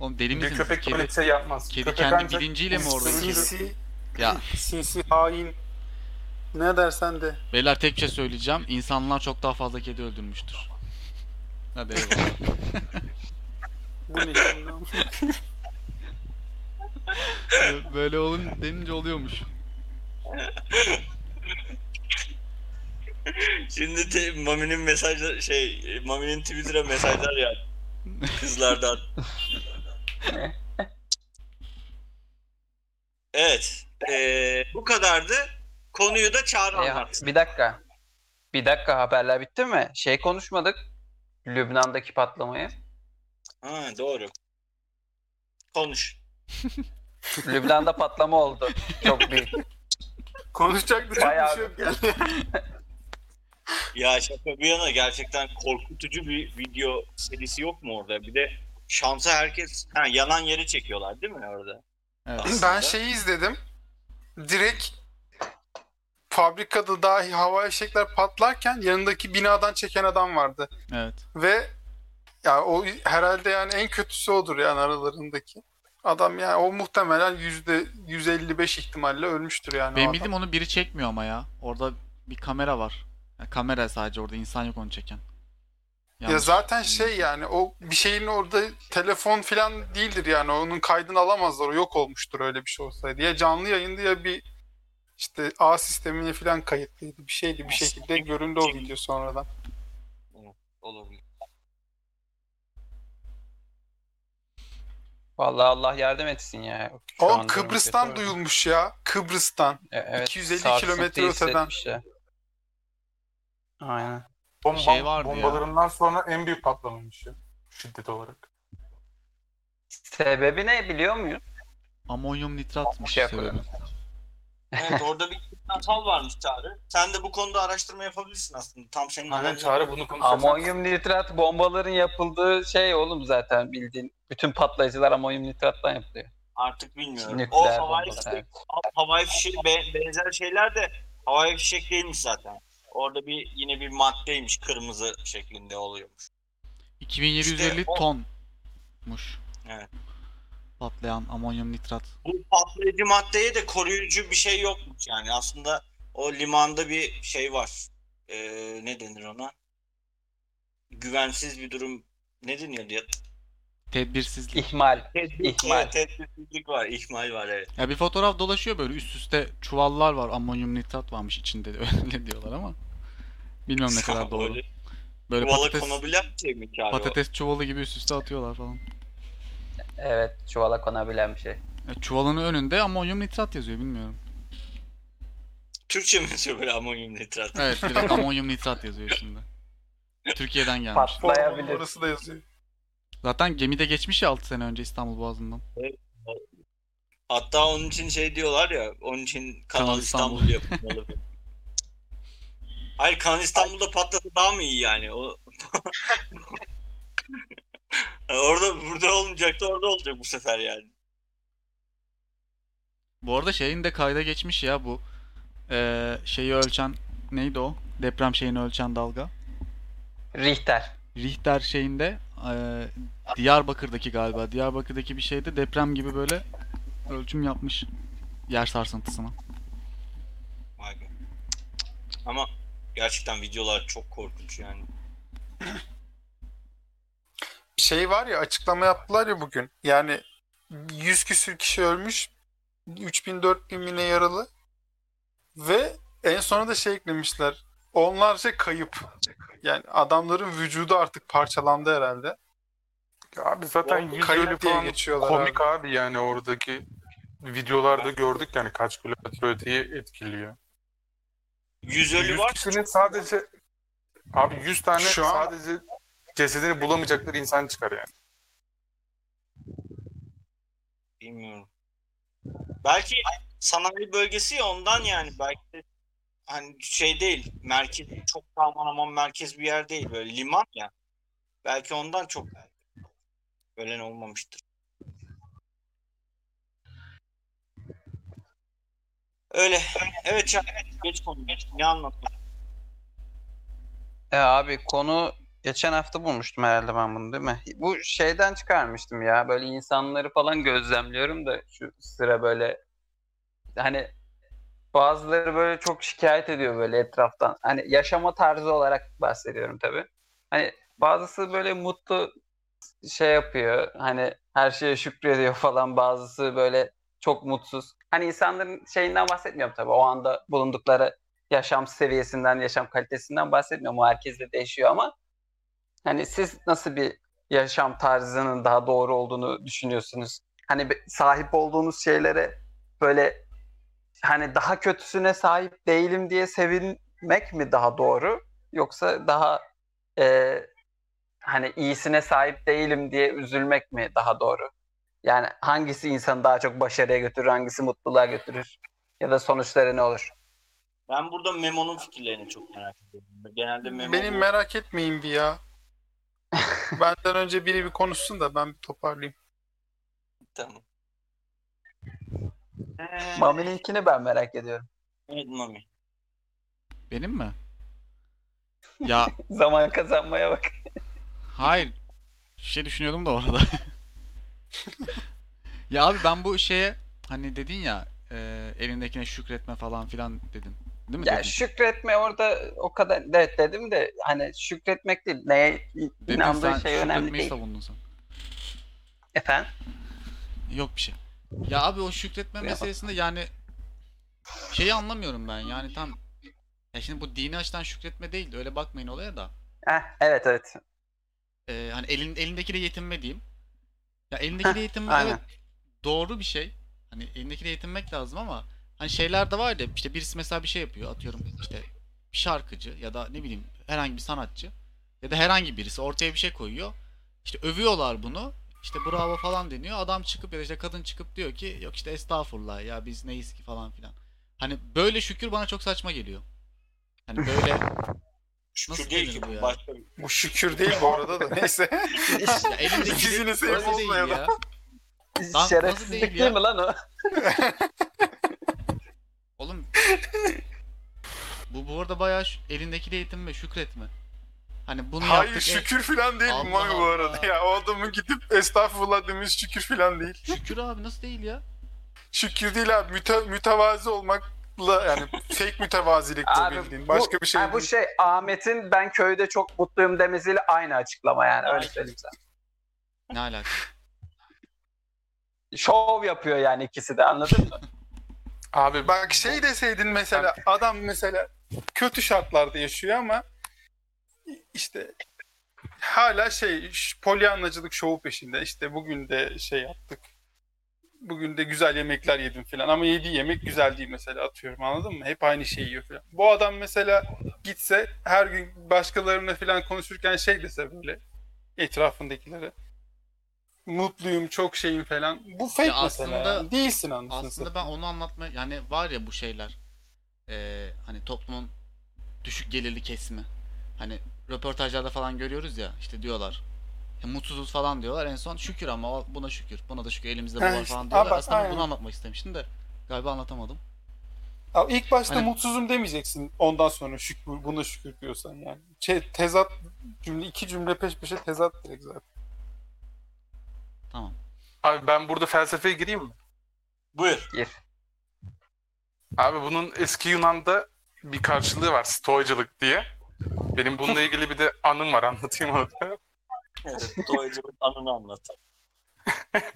Oğlum deli Bir misiniz? köpek siz? böyle Kedi, bir şey yapmaz. kedi Köpek kendi ancak bilinciyle mi orada? Sinsi, Ya sinsi, hain. Ne dersen de. beyler tek bir şey söyleyeceğim. İnsanlar çok daha fazla kedi öldürmüştür. Hadi eyvallah. Bu ne şimdi? Böyle olun denince oluyormuş. Şimdi te, Mami'nin mesajları şey Mami'nin Twitter'a mesajlar ya kızlardan. evet. eee, bu kadardı. Konuyu da Çağrı anlatsın. bir dakika. Bir dakika haberler bitti mi? Şey konuşmadık. Lübnan'daki patlamayı. Ha, doğru. Konuş. Lübnan'da patlama oldu. Çok büyük. Konuşacak da çok Bayağı bir şey yok. Ya şaka bir yana gerçekten korkutucu bir video serisi yok mu orada? Bir de şansa herkes ha, yanan yeri çekiyorlar değil mi orada? Evet. Aslında. Ben şeyi izledim. Direkt fabrikada dahi havai fişekler patlarken yanındaki binadan çeken adam vardı. Evet. Ve ya o herhalde yani en kötüsü odur yani aralarındaki. Adam yani o muhtemelen yüzde 155 ihtimalle ölmüştür yani. Benim bildiğim onu biri çekmiyor ama ya. Orada bir kamera var. Yani kamera sadece orada insan yok onu çeken. Ya Yanlış zaten bilmiyorum. şey yani o bir şeyin orada telefon falan değildir yani onun kaydını alamazlar o yok olmuştur öyle bir şey olsaydı. Ya canlı yayında ya bir işte A sistemine falan kayıtlıydı bir şeydi bir şekilde göründü o video sonradan. Olabilir. Vallahi Allah yardım etsin ya. Şu durum Kıbrıs'tan duyulmuş ya. Kıbrıs'tan. E, Evet, 250 sarsıntı kilometre öteden. hissetmişler. Aynen. Bomba, Şey vardı ya. bombalarından sonra en büyük patlamaymış ya. Şiddet olarak. Sebebi ne biliyor muyuz? Amonyum nitratmış Şey sebebi. Evet orada bir kimyasal varmış Çağrı. Sen de bu konuda araştırma yapabilirsin aslında. Tam senin Aynen. Çağrı bunu konuşacak. Amonyum nitrat bombaların yapıldığı şey oğlum zaten bildiğin. Bütün patlayıcılar amonyum nitrattan yapılıyor. Artık bilmiyorum. o Nükleer havai bombalar. fişek, evet. havai fişek be- benzer şeyler de havai fişek değilmiş zaten. Orada bir yine bir maddeymiş kırmızı şeklinde oluyormuş. 2750 İşte o- tonmuş. Evet. Patlayan amonyum nitrat. Bu patlayıcı maddeye de koruyucu bir şey yokmuş yani. Aslında o limanda bir şey var. Ee, ne denir ona? Güvensiz bir durum ne deniyordu ya? Tedbirsizlik. İhmal. Tedbir, İhmal. Tedbirsizlik var, ihmal var evet. Ya bir fotoğraf dolaşıyor böyle üst üste çuvallar var. Amonyum nitrat varmış içinde öyle diyorlar ama. Bilmiyorum ne kadar doğru. Böyle Böyle çuvala patates, konabilen bir şey mi Çağrı o? patates çuvalı gibi üst üste atıyorlar falan. Evet çuvala konabilen bir şey. Ya çuvalın önünde amonyum nitrat yazıyor bilmiyorum. Türkçe mi yazıyor böyle amonyum nitrat? Evet direkt amonyum nitrat yazıyor üstünde. Türkiye'den gelmiş. Patlayabilir. Orası da yazıyor. Zaten gemide geçmiş ya 6 sene önce İstanbul Boğazı'ndan. Hatta onun için şey diyorlar ya, onun için Kanal, Kanal İstanbul, İstanbul. yapılmalı. Hayır Kanal İstanbul'da patlasa daha mı iyi yani? O... Orada burada olmayacaktı orada olacak bu sefer yani. Bu arada şeyin de kayda geçmiş ya bu eee, şeyi ölçen neydi o? Deprem şeyini ölçen dalga. Richter. Richter şeyinde eee, Diyarbakır'daki galiba. Diyarbakır'daki bir şeyde deprem gibi böyle ölçüm yapmış yer sarsıntısına. Vay be. Ama gerçekten videolar çok korkunç yani. Şey var ya açıklama yaptılar ya bugün. Yani 100 küsür kişi ölmüş. 3000 4000 mi ne yaralı. Ve en sona da şey eklemişler. Onlarca kayıp. Yani adamların vücudu artık parçalandı herhalde. Abi zaten yüz Kayıp ölü diye falan geçiyorlar komik abi. abi. yani oradaki videolarda gördük yani kaç kilometre öteyi etkiliyor. Yüz ölü 100 var. kişinin sadece abi 100 tane Şu an- sadece cesedini bulamayacakları insan çıkar yani. Bilmiyorum. Belki sanayi bölgesi ya ondan yani belki de hani şey değil merkez çok da aman aman merkez bir yer değil böyle liman ya. Belki ondan çok ölen olmamıştır. Öyle. Evet Can, geç konu. Geç. Ne anlattın? E abi konu geçen hafta bulmuştum herhalde ben bunu değil mi? Bu şeyden çıkarmıştım ya böyle insanları falan gözlemliyorum da şu sıra böyle hani bazıları böyle çok şikayet ediyor böyle etraftan. Hani yaşama tarzı olarak bahsediyorum tabii. Hani bazısı böyle mutlu şey yapıyor hani her şeye şükrediyor falan bazısı böyle çok mutsuz. Hani insanların şeyinden bahsetmiyorum tabii o anda bulundukları yaşam seviyesinden, yaşam kalitesinden bahsetmiyorum. O herkesle değişiyor ama hani siz nasıl bir yaşam tarzının daha doğru olduğunu düşünüyorsunuz? Hani sahip olduğunuz şeylere böyle hani daha kötüsüne sahip değilim diye sevinmek mi daha doğru? Yoksa daha e, hani iyisine sahip değilim diye üzülmek mi daha doğru? Yani hangisi insanı daha çok başarıya götürür, hangisi mutluluğa götürür? Ya da sonuçları ne olur? Ben burada Memo'nun fikirlerini çok merak ediyorum. Genelde Memo Benim bu- merak etmeyin bir ya. Benden önce biri bir konuşsun da ben bir toparlayayım. Tamam. Ee, Mami'ninkini ben merak ediyorum. evet Mami. Benim mi? Ya Zaman kazanmaya bak. hayır. Şey düşünüyordum da orada. ya abi ben bu şeye hani dedin ya e, elindekine şükretme falan filan dedin. Değil mi Ya dedin? şükretme orada o kadar evet dedim de hani şükretmek değil. Neye Dedin inandığın sen şey önemli değil. savundun sen. Efendim? Yok bir şey. Ya abi o şükretme meselesinde yani şeyi anlamıyorum ben yani tam ya şimdi bu dini açıdan şükretme değil de öyle bakmayın olaya da. Heh, evet evet. Ee, hani elin, elindekiyle yetinme diyeyim. Ya elindekiyle yetinme evet doğru bir şey. Hani elindekiyle yetinmek lazım ama hani şeyler de var ya işte birisi mesela bir şey yapıyor atıyorum işte bir şarkıcı ya da ne bileyim herhangi bir sanatçı ya da herhangi birisi ortaya bir şey koyuyor. İşte övüyorlar bunu. İşte bravo falan deniyor. Adam çıkıp ya da işte kadın çıkıp diyor ki yok işte estağfurullah ya biz neyiz ki falan filan. Hani böyle şükür bana çok saçma geliyor. Hani böyle Şükür Nasıl değil ki bu ya? bu başka bir Bu şükür değil bu arada da neyse. ya elindeki Siz yine de sevip öyle değil olmayalım. ya. Lan nasıl Şerefsizlik değil değil, ya? mi lan o? Oğlum bu bu arada bayağı şu- elindekiyle yetinme, şükretme. Hani bunu Hayır yaptık. e, şükür falan değil Allah Mami bu arada. Ya o adamın gidip estağfurullah demesi şükür falan değil. şükür abi nasıl değil ya? Şükür değil abi müte, mütevazi olmakla yani fake mütevazilik bu Abi bildiğin. bu- Başka bir şey ha, bu değil. şey Ahmet'in ben köyde çok mutluyum demesiyle aynı açıklama yani öyle söyleyeyim sana. Ne alaka? Şov yapıyor yani ikisi de anladın mı? Abi Bak şey deseydin mesela adam mesela kötü şartlarda yaşıyor ama işte hala şey polyanlacılık şovu peşinde. İşte bugün de şey yaptık. Bugün de güzel yemekler yedim falan ama yediği yemek güzel değil mesela atıyorum anladın mı? Hep aynı şeyi yiyor falan. Bu adam mesela gitse her gün başkalarına falan konuşurken şey dese böyle etrafındakilere mutluyum çok şeyim falan. Bu fake Ya mesela. aslında- yani. Değilsin anasını Aslında satayım. ben onu anlatma yani var ya bu şeyler Ee, hani toplumun düşük gelirli kesimi hani röportajlarda falan görüyoruz ya işte diyorlar ya mutsuzuz falan diyorlar en son şükür ama buna şükür buna da şükür elimizde bu var işte, falan diyorlar ama aslında aynen. bunu anlatmak istemiştim de galiba anlatamadım Abi ilk başta Hani- mutsuzum demeyeceksin. Ondan sonra şükür, buna şükür diyorsan yani. Şey, tezat cümle, iki cümle peş peşe tezat direkt zaten. tamam Abi ben burada felsefeye gireyim mi? Buyur. Gir. Abi bunun eski Yunan'da bir karşılığı var. Stoacılık diye. Benim bununla ilgili bir de anım var anlatayım onu. da. Evet, Stoacılık anını anlat.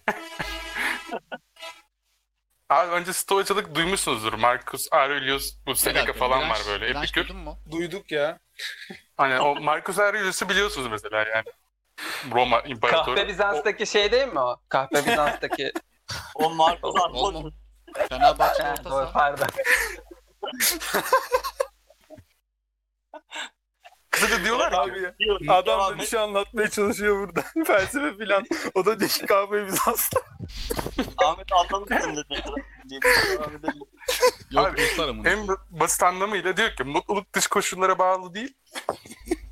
Abi önce Stoacılık duymuşsunuzdur. Marcus Aurelius, bu Seneca falan var böyle. direnç Epikür. duydun mu? Duyduk ya. Hani o Marcus Aurelius'u biliyorsunuz mesela yani. Roma İmparatoru. Kahpe Bizans'taki şey değil mi o? Kahpe Bizans'taki. O Marcos Oğlum Fenerbahçe orta doğru, saha pardon. Kısaca diyorlar ki Abi ya. Adam da bir şey anlatmaya çalışıyor burada. Felsefe filan. O da diyor ki kahve biz hasta. Ahmet anlamışsın dedi. devam edelim. yok Abi, Ruslarım bunu. en basit anlamıyla diyor ki mutluluk dış koşullara bağlı değil.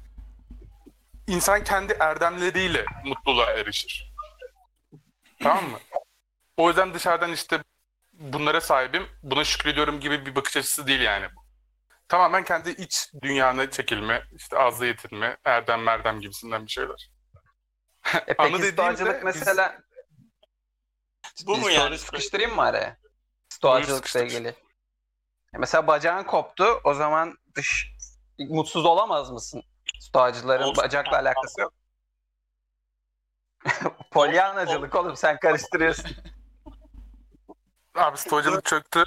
İnsan kendi erdemleriyle mutluluğa erişir. Tamam mı? O yüzden dışarıdan işte bunlara sahibim, buna şükrediyorum gibi bir bakış açısı değil yani bu. Tamamen kendi iç dünyana çekilme, işte azla yetinme, erdem merdem gibisinden bir şeyler. E peki dediğimde stoacılık biz- mesela Bu mu yani? sıkıştırayım mı araya? Stoacılıkla sıkıştır. ilgili. E Mesela bacağın koptu. O zaman dış mutsuz olamaz mısın? Stoacıların Olsun. bacakla alakası yok. Polyanacılık oğlum sen karıştırıyorsun. Abi stoacılık çöktü.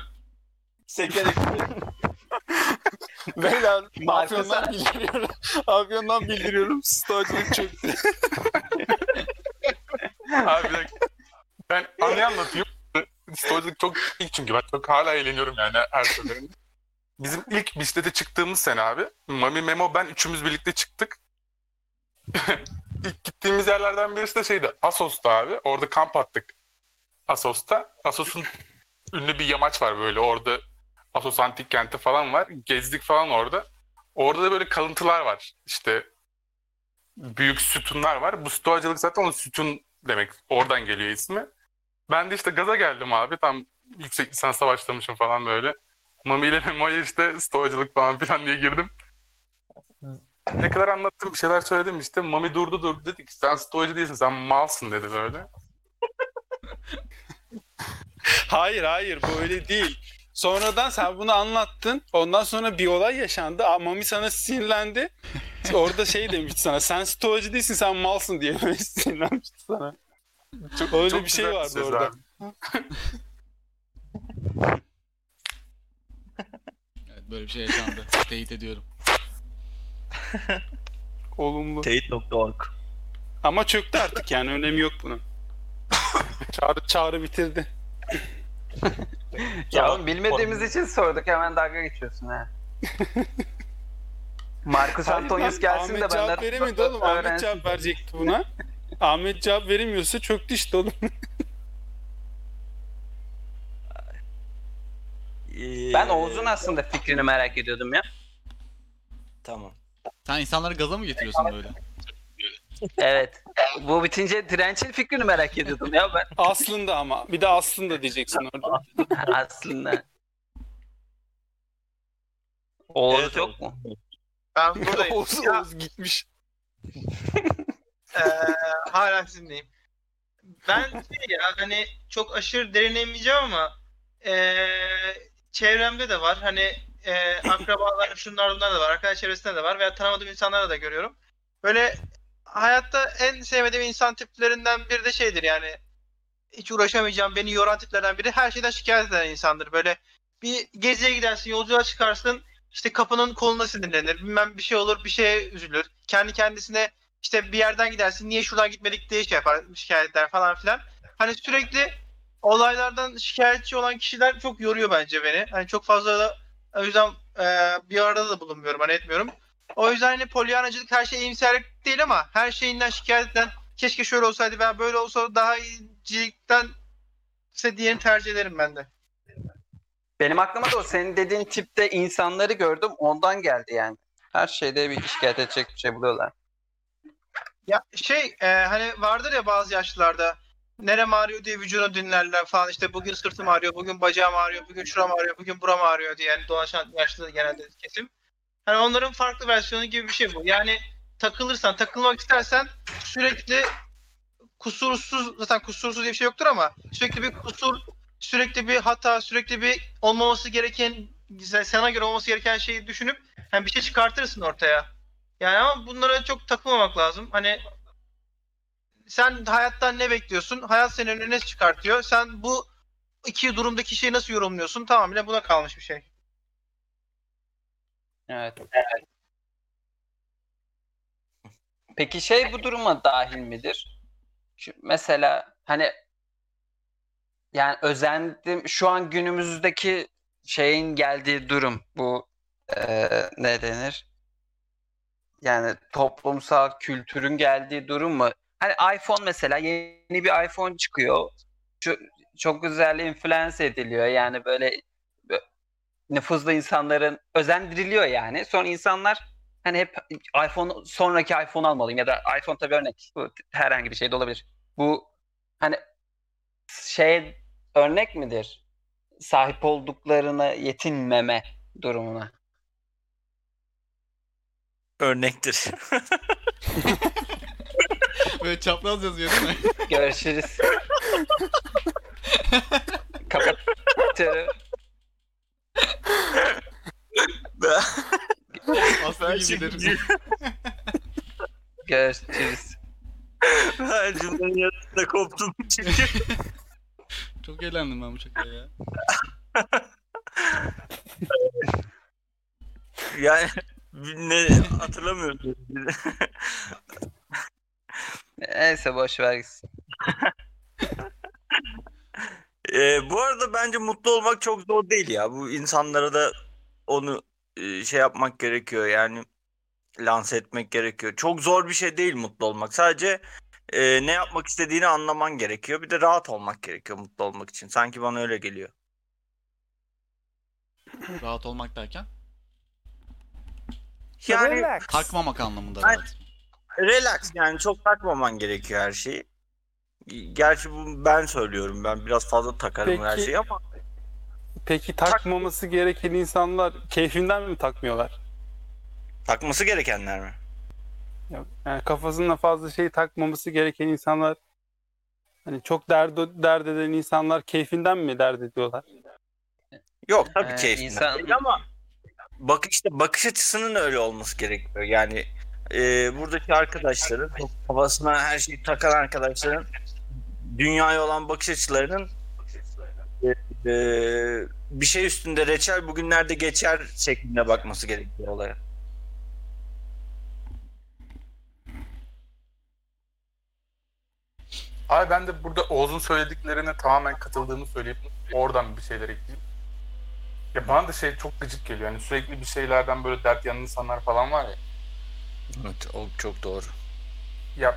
Sekerek. Beyler Afyon'dan bildiriyorum. Afyon'dan bildiriyorum. Stoacılık çöktü. Abi bir dakika. Ben anıyı anlatayım. Stoacılık çok ilk çünkü ben çok hala eğleniyorum yani her seferinde. Bizim ilk bisiklete çıktığımız sene abi. Mami, Memo, ben üçümüz birlikte çıktık. ilk gittiğimiz yerlerden birisi de şeydi. Asos'ta abi. Orada kamp attık. Asos'ta. Asos'un ünlü bir yamaç var böyle. Orada Asos Antik Kenti falan var. Gezdik falan orada. Orada da böyle kalıntılar var. İşte büyük sütunlar var. Bu stoacılık zaten onun sütun demek. Oradan geliyor ismi. Ben de işte gaza geldim abi. Tam yüksek lisansa başlamışım falan böyle. Mami ile Memo'ya işte stoacılık falan filan diye girdim. Ne kadar anlattım bir şeyler söyledim işte. Mami durdu durdu dedi ki sen stoacı değilsin sen malsın dedi böyle. Hayır hayır bu öyle değil. Sonradan sen bunu anlattın. Ondan sonra bir olay yaşandı. Mami sana sinirlendi. Orada şey demişti sana. Sen stoacı değilsin sen malsın diye sinirlenmişti sana. Çok, Öyle çok bir şey vardı söz orada. abi. Evet, böyle bir şey yaşandı. Teyit ediyorum. Olumlu. Teyit.org Ama çöktü artık yani önemi yok bunun. Çağrı, çağrı bitirdi. Ya oğlum bilmediğimiz için sorduk hemen dalga geçiyorsun ha. Marcus Hayır, Antonius gelsin de Ahmet cevap benden veremedi oğlum. Ahmet cevap verecekti buna. Ahmet cevap veremiyorsa çöktü işte oğlum. Ben Oğuz'un aslında fikrini merak ediyordum ya. Tamam. Sen insanları gaza mı getiriyorsun böyle? Evet. Bu bitince dirençin fikrini merak ediyordum ya ben. Aslında ama. Bir de aslında diyeceksin orada. Aslında. Oğuz Evet, yok mu? Ben buradayım. Oğuz, Ya, Oğuz gitmiş. eee, hala sizinleyim. Ben şey ya hani çok aşırı derinlemeyeceğim ama eee, çevremde de var. Hani eee akrabalar şunlar bunlar da var. Arkadaş çevresinde de var. Veya tanımadığım insanlarda da görüyorum. Böyle hayatta en sevmediğim insan tiplerinden biri de şeydir yani hiç uğraşamayacağım beni yoran tiplerden biri her şeyden şikayet eden insandır. Böyle bir geziye gidersin, yolculuğa çıkarsın, işte kapının koluna sinirlenir, bilmem bir şey olur, bir şeye üzülür. Kendi kendisine işte bir yerden gidersin, niye şuradan gitmedik diye şey yapar, şikayetler falan filan. Hani sürekli olaylardan şikayetçi olan kişiler çok yoruyor bence beni. Hani çok fazla da o yüzden e, bir arada da bulunmuyorum, hani etmiyorum. O yüzden hani polyanacılık her şey iyimserlik değil ama her şeyinden şikayet eden keşke şöyle olsaydı veya böyle olsa daha iyicilikten ise diğerini tercih ederim ben de. Benim aklıma da o senin dediğin tipte insanları gördüm ondan geldi yani. Her şeyde bir şikayet edecek bir şey buluyorlar. Ya şey e, hani vardır ya bazı yaşlılarda nerem ağrıyor diye vücudunu dinlerler falan işte bugün sırtım ağrıyor, bugün bacağım ağrıyor, bugün şuram ağrıyor, bugün buram ağrıyor diye yani dolaşan yaşlı genelde kesim. Hani onların farklı versiyonu gibi bir şey bu. Yani takılırsan, takılmak istersen sürekli kusursuz, zaten kusursuz diye bir şey yoktur ama sürekli bir kusur, sürekli bir hata, sürekli bir olmaması gereken, sana göre olması gereken şeyi düşünüp yani bir şey çıkartırsın ortaya. Yani ama bunlara çok takılmamak lazım. Hani sen hayattan ne bekliyorsun? Hayat senin önüne ne çıkartıyor? Sen bu iki durumdaki şeyi nasıl yorumluyorsun? Tamamen buna kalmış bir şey. Evet. Peki şey bu duruma dahil midir? Şu, mesela hani yani özendim şu an günümüzdeki şeyin geldiği durum bu eee, ne denir? Yani toplumsal kültürün geldiği durum mu? Hani iPhone mesela yeni bir iPhone çıkıyor. Şu, çok güzel influence ediliyor. Yani böyle bö- nüfuzlu insanların özendiriliyor yani. Sonra insanlar hani hep iPhone sonraki iPhone almalıyım ya da iPhone tabii örnek. Bu herhangi bir şey de olabilir. Bu hani şey örnek midir? Sahip olduklarına yetinmeme durumuna. Örnektir. Böyle çapraz yazıyor değil mi? Görüşürüz. Kapatıyorum. Aslı gibidir. Görüşürüz. ben cümlenin yarısında koptum çünkü. Çok eğlendim ben bu şakaya ya. yani ne hatırlamıyorum. Neyse boş ver gitsin. Ee, bu arada bence mutlu olmak çok zor değil ya. Bu insanlara da onu şey yapmak gerekiyor yani lanse etmek gerekiyor. Çok zor bir şey değil mutlu olmak. Sadece e, ne yapmak istediğini anlaman gerekiyor. Bir de rahat olmak gerekiyor mutlu olmak için. Sanki bana öyle geliyor. Rahat olmak derken. Yani Takmamak anlamında Aynen. rahat. relax yani çok takmaman gerekiyor her şeyi. Gerçi bu ben söylüyorum. Ben biraz fazla takarım her Peki- şeyi ama Peki takmaması gereken insanlar keyfinden mi takmıyorlar? takması gerekenler mi? Yok. Yani kafasında fazla şey takmaması gereken insanlar hani çok dert, dert eden insanlar keyfinden mi dert ediyorlar? Yok tabii Ee, keyfinden insan- değil ama bak işte bakış açısının öyle olması gerekiyor. Yani e, buradaki arkadaşların çok kafasına her şeyi takan arkadaşların dünyaya olan bakış açılarının e, bir şey üstünde reçel bugünlerde geçer şeklinde bakması gerekiyor olaya. Abi ben de burada Oğuz'un söylediklerine tamamen katıldığımı söyleyip oradan bir şeyler ekleyeyim. Ya bana da şey çok gıcık geliyor. Yani sürekli bir şeylerden böyle dert yanan insanlar falan var ya. Evet, o çok doğru. Ya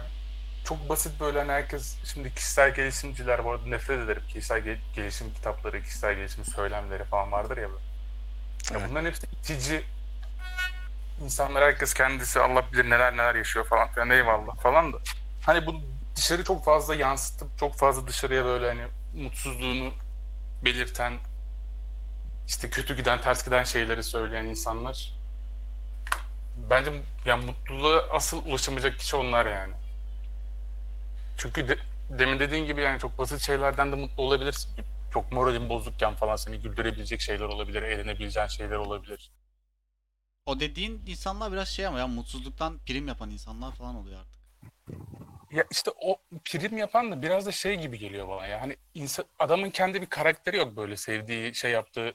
çok basit böyle hani herkes şimdi kişisel gelişimciler bu arada nefret ederim. Kişisel gel- gelişim kitapları, kişisel gelişim söylemleri falan vardır ya böyle. Ya Evet. bunların hepsi itici. İnsanlar herkes kendisi Allah bilir neler neler yaşıyor falan filan eyvallah falan da. Hani bu dışarı çok fazla yansıtıp çok fazla dışarıya böyle hani mutsuzluğunu belirten işte kötü giden ters giden şeyleri söyleyen insanlar bence yani mutluluğa asıl ulaşamayacak kişi onlar yani. Çünkü de, demin dediğin gibi yani çok basit şeylerden de mutlu olabilirsin. Çok moralin bozukken falan seni güldürebilecek şeyler olabilir, eğlenebileceğin şeyler olabilir. O dediğin insanlar biraz şey ama ya mutsuzluktan prim yapan insanlar falan oluyor artık. Ya işte o prim yapan da biraz da şey gibi geliyor bana ya. Hani insan, adamın kendi bir karakteri yok böyle sevdiği şey yaptığı.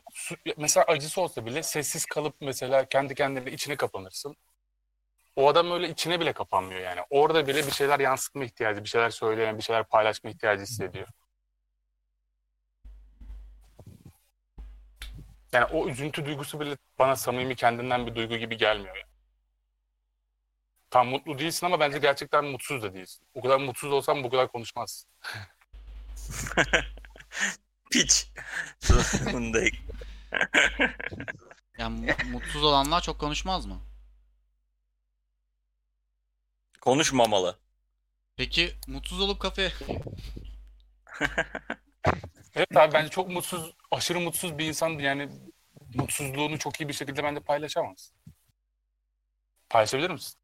Mesela acısı olsa bile sessiz kalıp mesela kendi kendine içine kapanırsın. O adam öyle içine bile kapanmıyor yani. Orada bile bir şeyler yansıtma ihtiyacı, bir şeyler söyleyen, bir şeyler paylaşma ihtiyacı hissediyor. Yani o üzüntü duygusu bile bana samimi kendinden bir duygu gibi gelmiyor. Yani. Tam mutlu değilsin ama bence gerçekten mutsuz da değilsin. O kadar mutsuz olsam bu kadar konuşmazsın. Piç. Yani mu- mutsuz olanlar çok konuşmaz mı? Konuşmamalı. Peki mutsuz olup kafeye Evet abi bence çok mutsuz, aşırı mutsuz bir insan yani mutsuzluğunu çok iyi bir şekilde bence paylaşamaz. Paylaşabilir misin?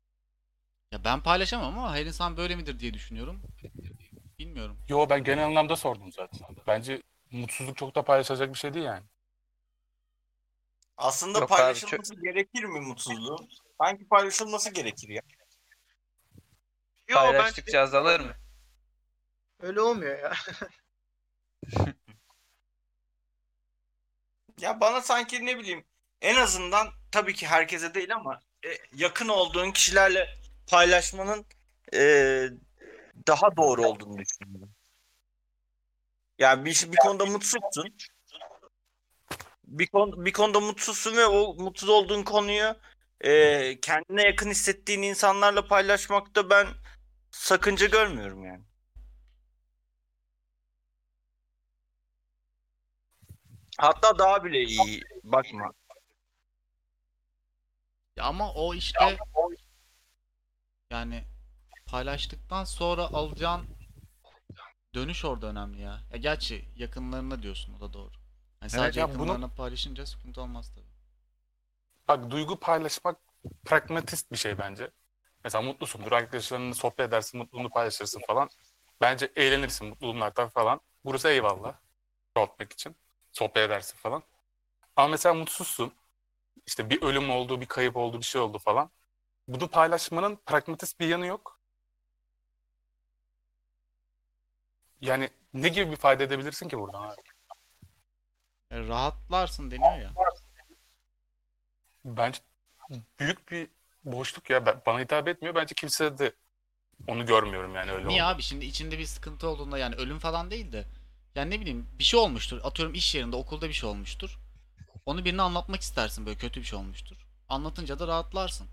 Ya ben paylaşamam ama her insan böyle midir diye düşünüyorum. Bilmiyorum. Yo ben genel anlamda sordum zaten. Bence mutsuzluk çok da paylaşacak bir şey değil yani. Aslında Yok abi, paylaşılması gerekir mi mutsuzluğun? Sanki paylaşılması gerekir ya. Yo bence Paylaştıkça azalır mı? öyle olmuyor ya. Ya bana sanki ne bileyim en azından tabii ki herkese değil ama e, yakın olduğun kişilerle paylaşmanın e, daha doğru olduğunu düşünüyorum. Yani bir, bir konuda mutsuzsun. Bir, kon, bir konuda mutsuzsun ve o mutsuz olduğun konuyu e, kendine yakın hissettiğin insanlarla paylaşmakta ben sakınca görmüyorum yani. Hatta daha bile iyi. Bakma. Ya ama o işte yani paylaştıktan sonra alacağın dönüş orada önemli ya. Ya gerçi yakınlarına diyorsun o da doğru. Yani sadece ya bunu- yakınlarına paylaşınca sıkıntı olmaz tabii. Bak duygu paylaşmak pragmatist bir şey bence. Mesela mutlusundur, arkadaşlarınla sohbet edersin, mutluluğunu paylaşırsın falan. Bence eğlenirsin mutluluğunlardan falan. Burası eyvallah. Sohbet için. Sohbet edersin falan. Ama mesela mutsuzsun. İşte bir ölüm oldu, bir kayıp oldu, bir şey oldu falan. Bunu paylaşmanın pragmatist bir yanı yok. Yani ne gibi bir fayda edebilirsin ki buradan abi? Yani rahatlarsın deniyor ya. Bence büyük bir boşluk ya. Ben- Bana hitap etmiyor. Bence kimse de onu görmüyorum yani öyle Niye olduğunu. abi şimdi içinde bir sıkıntı olduğunda yani ölüm falan değil de yani ne bileyim bir şey olmuştur. Atıyorum iş yerinde okulda bir şey olmuştur. Onu birine anlatmak istersin böyle kötü bir şey olmuştur. Anlatınca da rahatlarsın.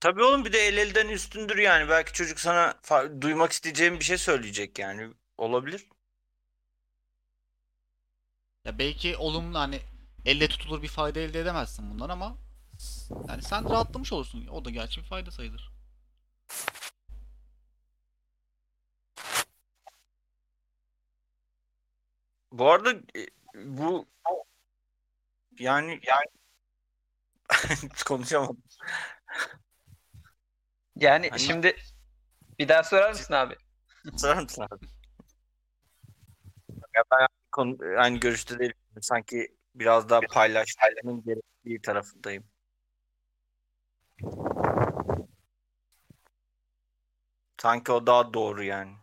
Tabii oğlum bir de el elden üstündür yani. Belki çocuk sana fa- duymak isteyeceğin bir şey söyleyecek yani. Olabilir. Ya belki olumlu hani elle tutulur bir fayda elde edemezsin bundan ama yani sen rahatlamış olursun. O da gerçi bir fayda sayılır. Bu arada e, bu yani yani konuşamadım. Yani Hani- şimdi bir daha sorar mısın abi? Sorar mısın abi? Ya ben konu, aynı görüşte değilim. Sanki biraz daha paylaşmanın gerektiği tarafındayım. Sanki o daha doğru yani.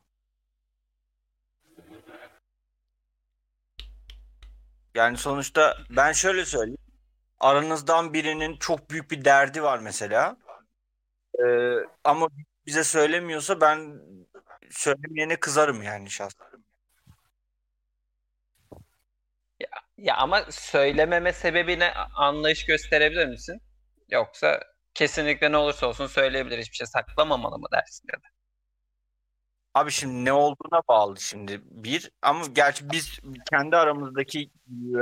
Yani sonuçta ben şöyle söyleyeyim. Aranızdan birinin çok büyük bir derdi var mesela. Ee, ama bize söylemiyorsa ben söylemeyene kızarım yani şahsen. Ya ama söylememe sebebine anlayış gösterebilir misin? Yoksa kesinlikle ne olursa olsun söyleyebilir. Hiçbir şey saklamamalı mı dersin da? Abi şimdi ne olduğuna bağlı şimdi bir ama gerçi biz kendi aramızdaki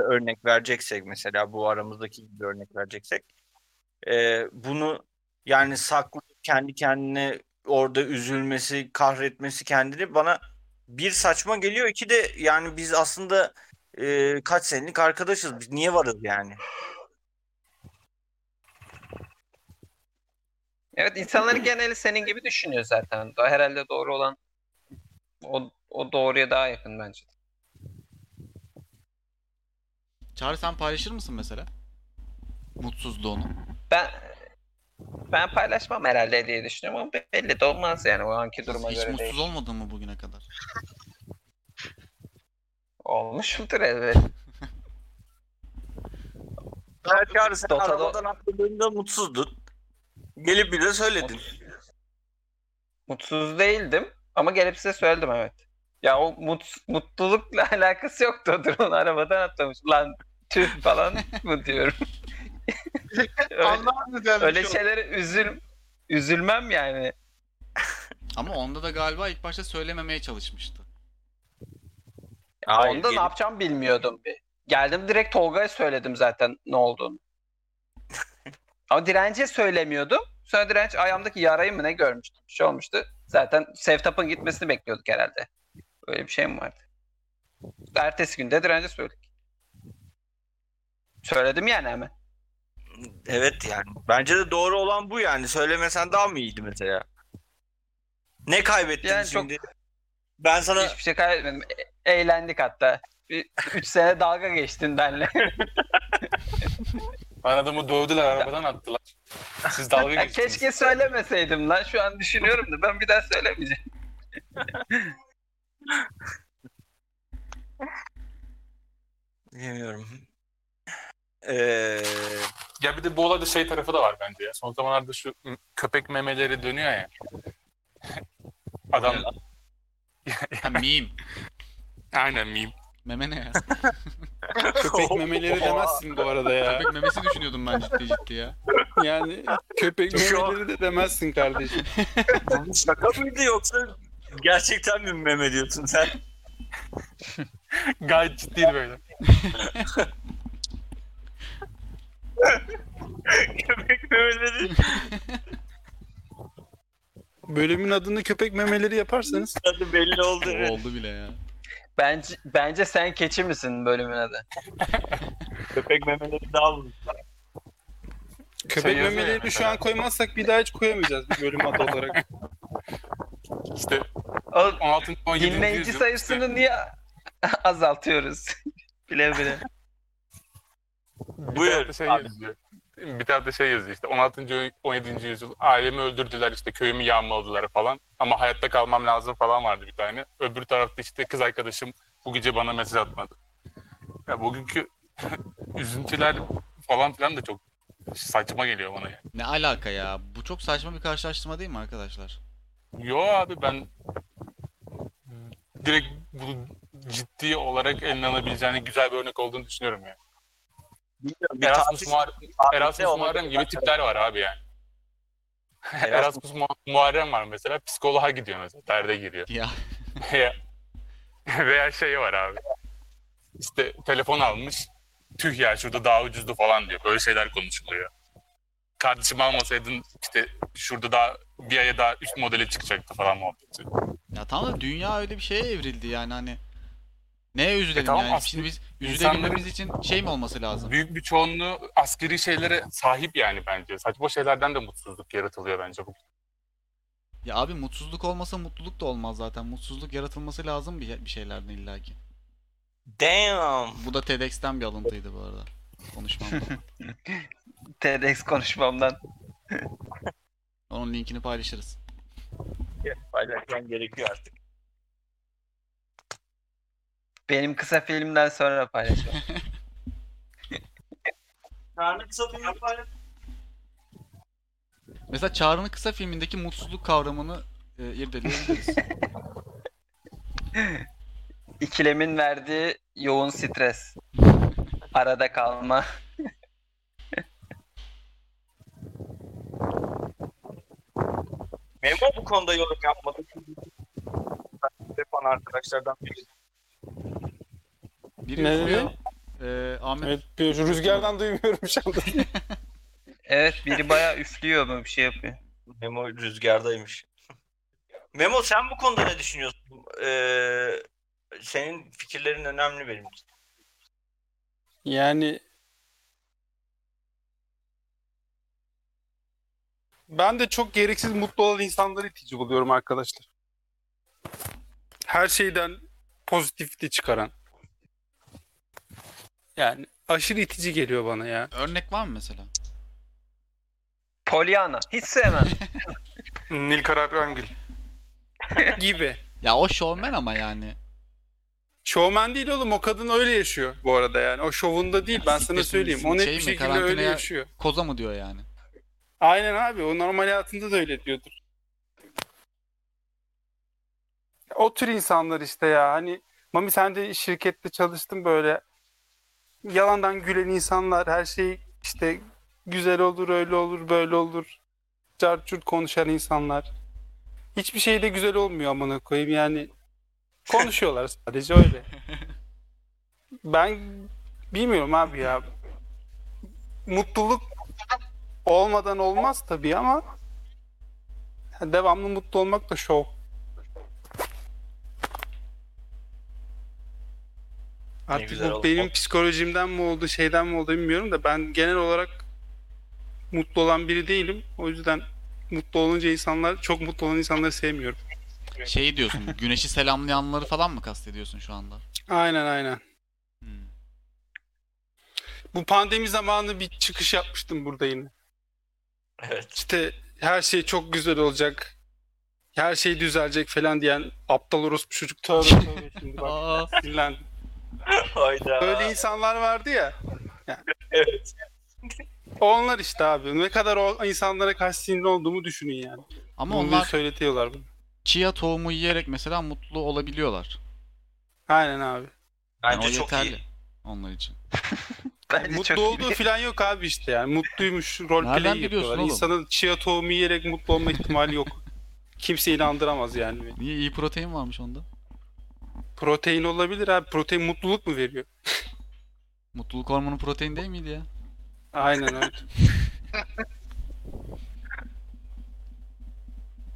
örnek vereceksek mesela bu aramızdaki gibi örnek vereceksek e, bunu yani saklı kendi kendine orada üzülmesi kahretmesi kendini bana bir saçma geliyor iki de yani biz aslında e, kaç senelik arkadaşız biz niye varız yani Evet insanların geneli senin gibi düşünüyor zaten. Da herhalde doğru olan o, o doğruya daha yakın bence. Çağrı sen paylaşır mısın mesela? Mutsuzluğunu. Ben ben paylaşmam herhalde diye düşünüyorum ama belli de olmaz yani o anki duruma Hiç göre mutsuz değil. olmadın mı bugüne kadar? Olmuş mudur elbet. Belki Çağrı sen Dota'da- arabadan atladığında mutsuzdun. Gelip bize söyledin. Mutsuz değildim ama gelip size söyledim evet. Ya o mut, mutlulukla alakası yoktu durumun arabadan atlamış. Lan tüh falan mı diyorum. öyle, öyle şey. şeylere üzül, üzülmem yani. Ama onda da galiba ilk başta söylememeye çalışmıştı. Hayır, Onda ne gelip- yapacağım bilmiyordum bir. Geldim direkt Tolga'ya söyledim zaten ne olduğunu. Ama dirence söylemiyordum. Sonra direnç ayağımdaki yarayı mı ne görmüştüm? Bir şey olmuştu. Zaten Sevtap'ın gitmesini bekliyorduk herhalde. Öyle bir şey mi vardı? Ertesi günde dirence söyledik. Söyledim yani hemen. Evet yani. Bence de doğru olan bu yani. Söylemesen daha mı iyiydi mesela? Ne kaybettin Yani çok- şimdi? Ben sana Hiçbir şey kaybetmedim. E- eğlendik hatta. Bir, üç sene dalga geçtin benle. Ben adamı dövdüler arabadan attılar. Siz dalga Ya geçtiniz. keşke söylemeseydim lan. Şu an düşünüyorum da ben bir daha söylemeyeceğim. bilmiyorum. Ee, Ya bir de bu olayda şey tarafı da var bence ya. Son zamanlarda şu köpek memeleri dönüyor ya. Adam Ha, meme. aynen meme. Meme ne ya? Köpek memeleri demezsin bu arada ya. Köpek memesi düşünüyordum ben ciddi ciddi ya. Yani köpek memeleri de demezsin kardeşim. şaka mıydı yoksa gerçekten mi meme diyorsun sen? Gayet ciddiydi böyle. Köpek memeleri Bölümün adını köpek memeleri yaparsanız adı belli oldu. evet. Oldu bile ya. Bence, bence sen keçi misin bölümün adı? Köpek memeleri daha mı? köpek yazıyor ya memelerini şu mesela. an koymazsak bir daha hiç koyamayacağız bir bölüm adı olarak. İşte O 16. 17. dinleyici yüzyıl sayısını niye azaltıyoruz? bile bile. Buyur şey abi. yazıyor. Bir tarafta şey yazıyor işte 16. 17. yüzyıl ailemi öldürdüler işte köyümü yağmaladılar falan ama hayatta kalmam lazım falan vardı bir tane. Öbür tarafta işte kız arkadaşım bu gece bana mesaj atmadı. Ya bugünkü üzüntüler falan filan da çok saçma geliyor bana ya. Ne alaka ya? Bu çok saçma bir karşılaştırma değil mi arkadaşlar? Yo abi ben direkt bu ciddi olarak eline alabileceğini güzel bir örnek olduğunu düşünüyorum ya. Bilmiyorum, bir Erasmus, tartış- Muhar- tarihte Erasmus. Muharrem gibi tipler var abi yani. Erasmus- Erasmus Mu- Muharrem var mesela psikoloğa gidiyor mesela derde giriyor. Ya Veya, veya şey var abi. İşte telefon almış. Tüh ya şurada daha ucuzdu falan diyor. Böyle şeyler konuşuluyor. Kardeşim almasaydın işte şurada daha bir aya daha üst modele çıkacaktı falan muhabbeti. ya tamam da dünya öyle bir şeye evrildi yani hani. Neye üzülelim E tamam, yani? aslında Şimdi biz üzülebilmemiz için şey mi olması lazım? Büyük bir çoğunluğu askeri şeylere sahip yani bence. Saçma şeylerden de mutsuzluk yaratılıyor bence bu. Ya abi mutsuzluk olmasa mutluluk da olmaz zaten. Mutsuzluk yaratılması lazım bir, bir şeylerden illaki. Damn. Bu da TEDx'ten bir alıntıydı bu arada. Konuşmamda. TEDx konuşmamdan. Onun linkini paylaşırız. Paylaşman gerekiyor artık. Benim kısa filmden sonra paylaşacağım. Karnı kısa film paylaş. Mesela Çağrı'nın kısa filmindeki mutsuzluk kavramını e, irdeleyebiliriz. İkilemin verdiği yoğun stres. Arada kalma. Memo bu konuda yorum yapmadı. Yapan arkadaşlardan biri. Biri Ne üflüyor. E, Ahmet Evet bir- rüzgardan duymuyorum şu anda. Evet biri bayağı üflüyor mu bir şey yapıyor. Memo rüzgardaymış. Memo sen bu konuda ne düşünüyorsun? Ee, senin fikirlerin önemli benim için. Yani ben de çok gereksiz mutlu olan insanları itici buluyorum arkadaşlar. Her şeyden pozitifti çıkaran. Yani aşırı itici geliyor bana ya. örnek var mı mesela? Pollyanna. Hiç sevmem. Nil Karar Rangel. gibi. Ya o şovmen ama yani. Showman değil oğlum o kadın öyle yaşıyor bu arada yani. O şovunda değil ben sana söyleyeyim. O net Şey bir mi, şekilde öyle karantinaya- yaşıyor. Koza mı diyor yani. Aynen abi o normal hayatında da öyle diyordur. O tür insanlar işte ya hani Mami sen de şirkette çalıştın böyle yalandan gülen insanlar her şey işte güzel olur öyle olur böyle olur carçurt konuşan insanlar. Hiçbir şey de güzel olmuyor amına koyayım yani konuşuyorlar sadece öyle. Ben bilmiyorum abi ya. Mutluluk olmadan olmaz tabii ama devamlı mutlu olmak da şov. Artık bu oldu. benim psikolojimden mi oldu, şeyden mi oldu bilmiyorum da ben genel olarak mutlu olan biri değilim. O yüzden mutlu olunca insanlar, çok mutlu olan insanları sevmiyorum. Şey diyorsun, güneşi selamlayanları falan mı kastediyorsun şu anda? Aynen aynen. Hmm. Bu pandemi zamanı bir çıkış yapmıştım burada yine. Evet. İşte her şey çok güzel olacak. Her şey düzelecek falan diyen aptal orospu çocuk tövbe tövbe şimdi bak sinirlendim. Hayda. Böyle insanlar vardı ya. Evet. Onlar işte abi. Ne kadar o insanlara karşı sinirli olduğumu düşünün yani. ama Bunu onlar söyletiyorlar bunu. chia tohumu yiyerek mesela mutlu olabiliyorlar. Aynen abi. Yani Bence o çok yeterli iyi. onlar için. Bence mutlu çok olduğu iyi. falan yok abi işte yani. Mutluymuş biliyorsun yapıyorlar. oğlum? İnsanın chia tohumu yiyerek mutlu olma ihtimali yok. Kimse inandıramaz yani. Niye iyi protein varmış onda? Protein olabilir abi. Protein mutluluk mu veriyor? Mutluluk hormonu protein değil miydi ya? Aynen öyle.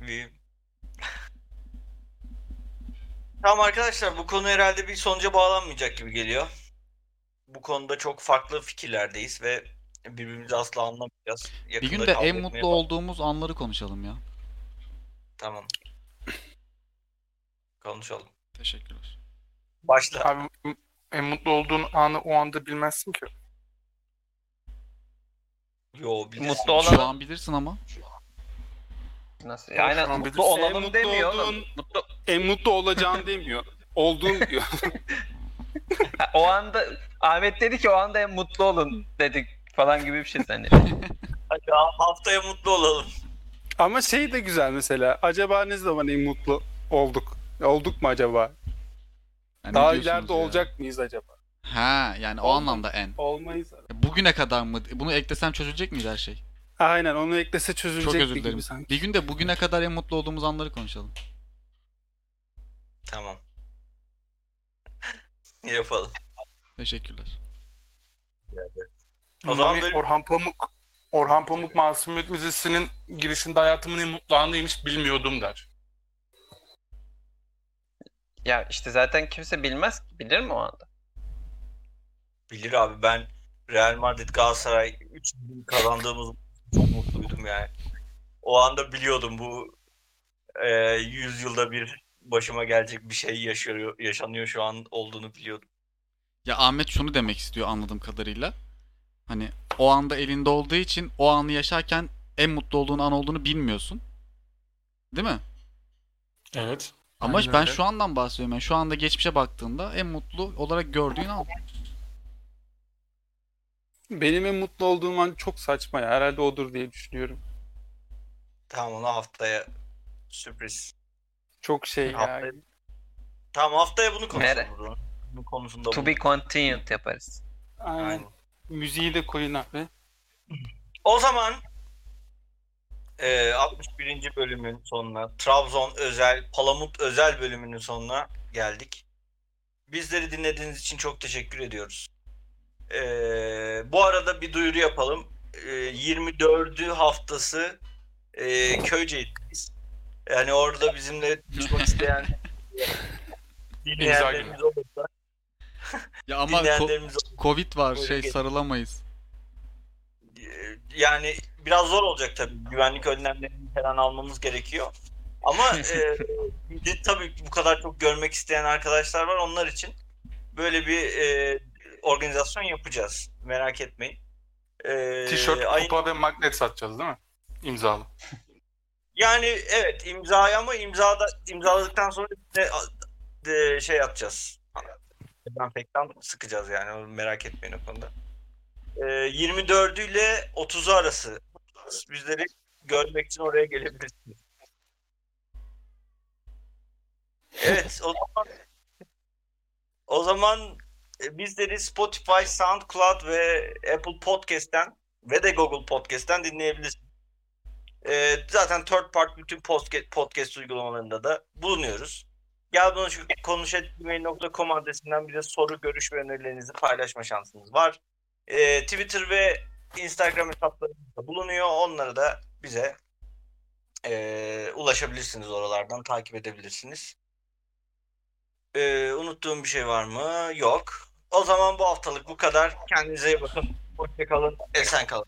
Bir- Tamam arkadaşlar bu konu herhalde bir sonuca bağlanmayacak gibi geliyor. Bu konuda çok farklı fikirlerdeyiz ve birbirimizi asla anlamayacağız. Bir Yakında gün de en mutlu bak- olduğumuz anları konuşalım ya. Tamam. Konuşalım. Teşekkürler. Başla. Abi en mutlu olduğun anı o anda bilmezsin ki. Yo bilirsin. Mutlu Şu olalım. an bilirsin ama. Nasıl? Şu an Aynen mutlu en olalım mutlu demiyor oğlum. olduğun- Mutlu En mutlu olacağını demiyor. Olduğun diyor. O anda Ahmet dedi ki o anda en mutlu olun dedik falan gibi bir şey zannediyorum. Haftaya mutlu olalım. Ama şey de güzel mesela. Acaba ne zaman en mutlu olduk? Olduk mu acaba? Yani Daha ileride ya? olacak mıyız acaba? Ha yani o Olmaz. anlamda en. Olmayız. Bugüne kadar mı? Bunu eklesem çözülecek miydi her şey? Aynen onu eklese çözülecek Çok özür gibi dilerim. sanki. Bir gün de bugüne kadar en mutlu olduğumuz anları konuşalım. Tamam. Yapalım. Teşekkürler. O zaman böyle- Orhan Pamuk Orhan Pamuk Masumiyet Müzesi'nin girişinde hayatımın en mutlu anıymış bilmiyordum der. Ya işte zaten kimse bilmez ki. Bilir mi o anda? Bilir abi ben Real Madrid Galatasaray 3 kazandığımız çok mutluydum yani. O anda biliyordum bu e, 100 yılda bir başıma gelecek bir şey yaşıyor, yaşanıyor şu an olduğunu biliyordum. Ya Ahmet şunu demek istiyor anladığım kadarıyla. Hani o anda elinde olduğu için o anı yaşarken en mutlu olduğun an olduğunu bilmiyorsun. Değil mi? Evet. Ama Aynen ben öyle. şu andan bahsediyorum. Yani şu anda geçmişe baktığında en mutlu olarak gördüğün an. Benim en mutlu olduğum an çok saçma ya. Herhalde odur diye düşünüyorum. Tamam onu haftaya sürpriz. Çok şey ya. Haftaya- Tamam haftaya bunu konuşalım. Bunun konusunda To bu- be continued yaparız. Aynen. Aynen. Müziği de koyun abi. O zaman e, 61. bölümün sonuna, Trabzon özel, Palamut özel bölümünün sonuna geldik. Bizleri dinlediğiniz için çok teşekkür ediyoruz. E, bu arada bir duyuru yapalım. E, 24. haftası e, Köyceğiz'deyiz. Yani orada bizimle buluşmak isteyen dinleyenlerimiz olursa, Ya ama ko- Covid var şey sarılamayız. Ee, yani biraz zor olacak tabii. Güvenlik önlemlerini falan almamız gerekiyor. Ama e, tabii bu kadar çok görmek isteyen arkadaşlar var. Onlar için böyle bir e, organizasyon yapacağız. Merak etmeyin. Ee, Tişört, ayın- kupa ve magnet satacağız değil mi? imzalı. Yani evet imzayı ama imzada imzaladıktan sonra de, de şey yapacağız. Dezenfektan sıkacağız yani merak etmeyin o konuda. Ee, 24 ile 30'u arası bizleri görmek için oraya gelebilirsiniz. Evet o zaman o zaman e, bizleri Spotify, SoundCloud ve Apple Podcast'ten ve de Google Podcast'ten dinleyebilirsiniz. Ee, zaten third part bütün podcast, podcast uygulamalarında da bulunuyoruz. Gel bunu şu konuşetgmail.com adresinden bize soru, görüş ve önerilerinizi paylaşma şansınız var. Ee, Twitter ve Instagram hesaplarımızda bulunuyor. Onları da bize ee, ulaşabilirsiniz oralardan, takip edebilirsiniz. Ee, unuttuğum bir şey var mı? Yok. O zaman bu haftalık bu kadar. Kendinize iyi bakın. Hoşçakalın. Esen kalın.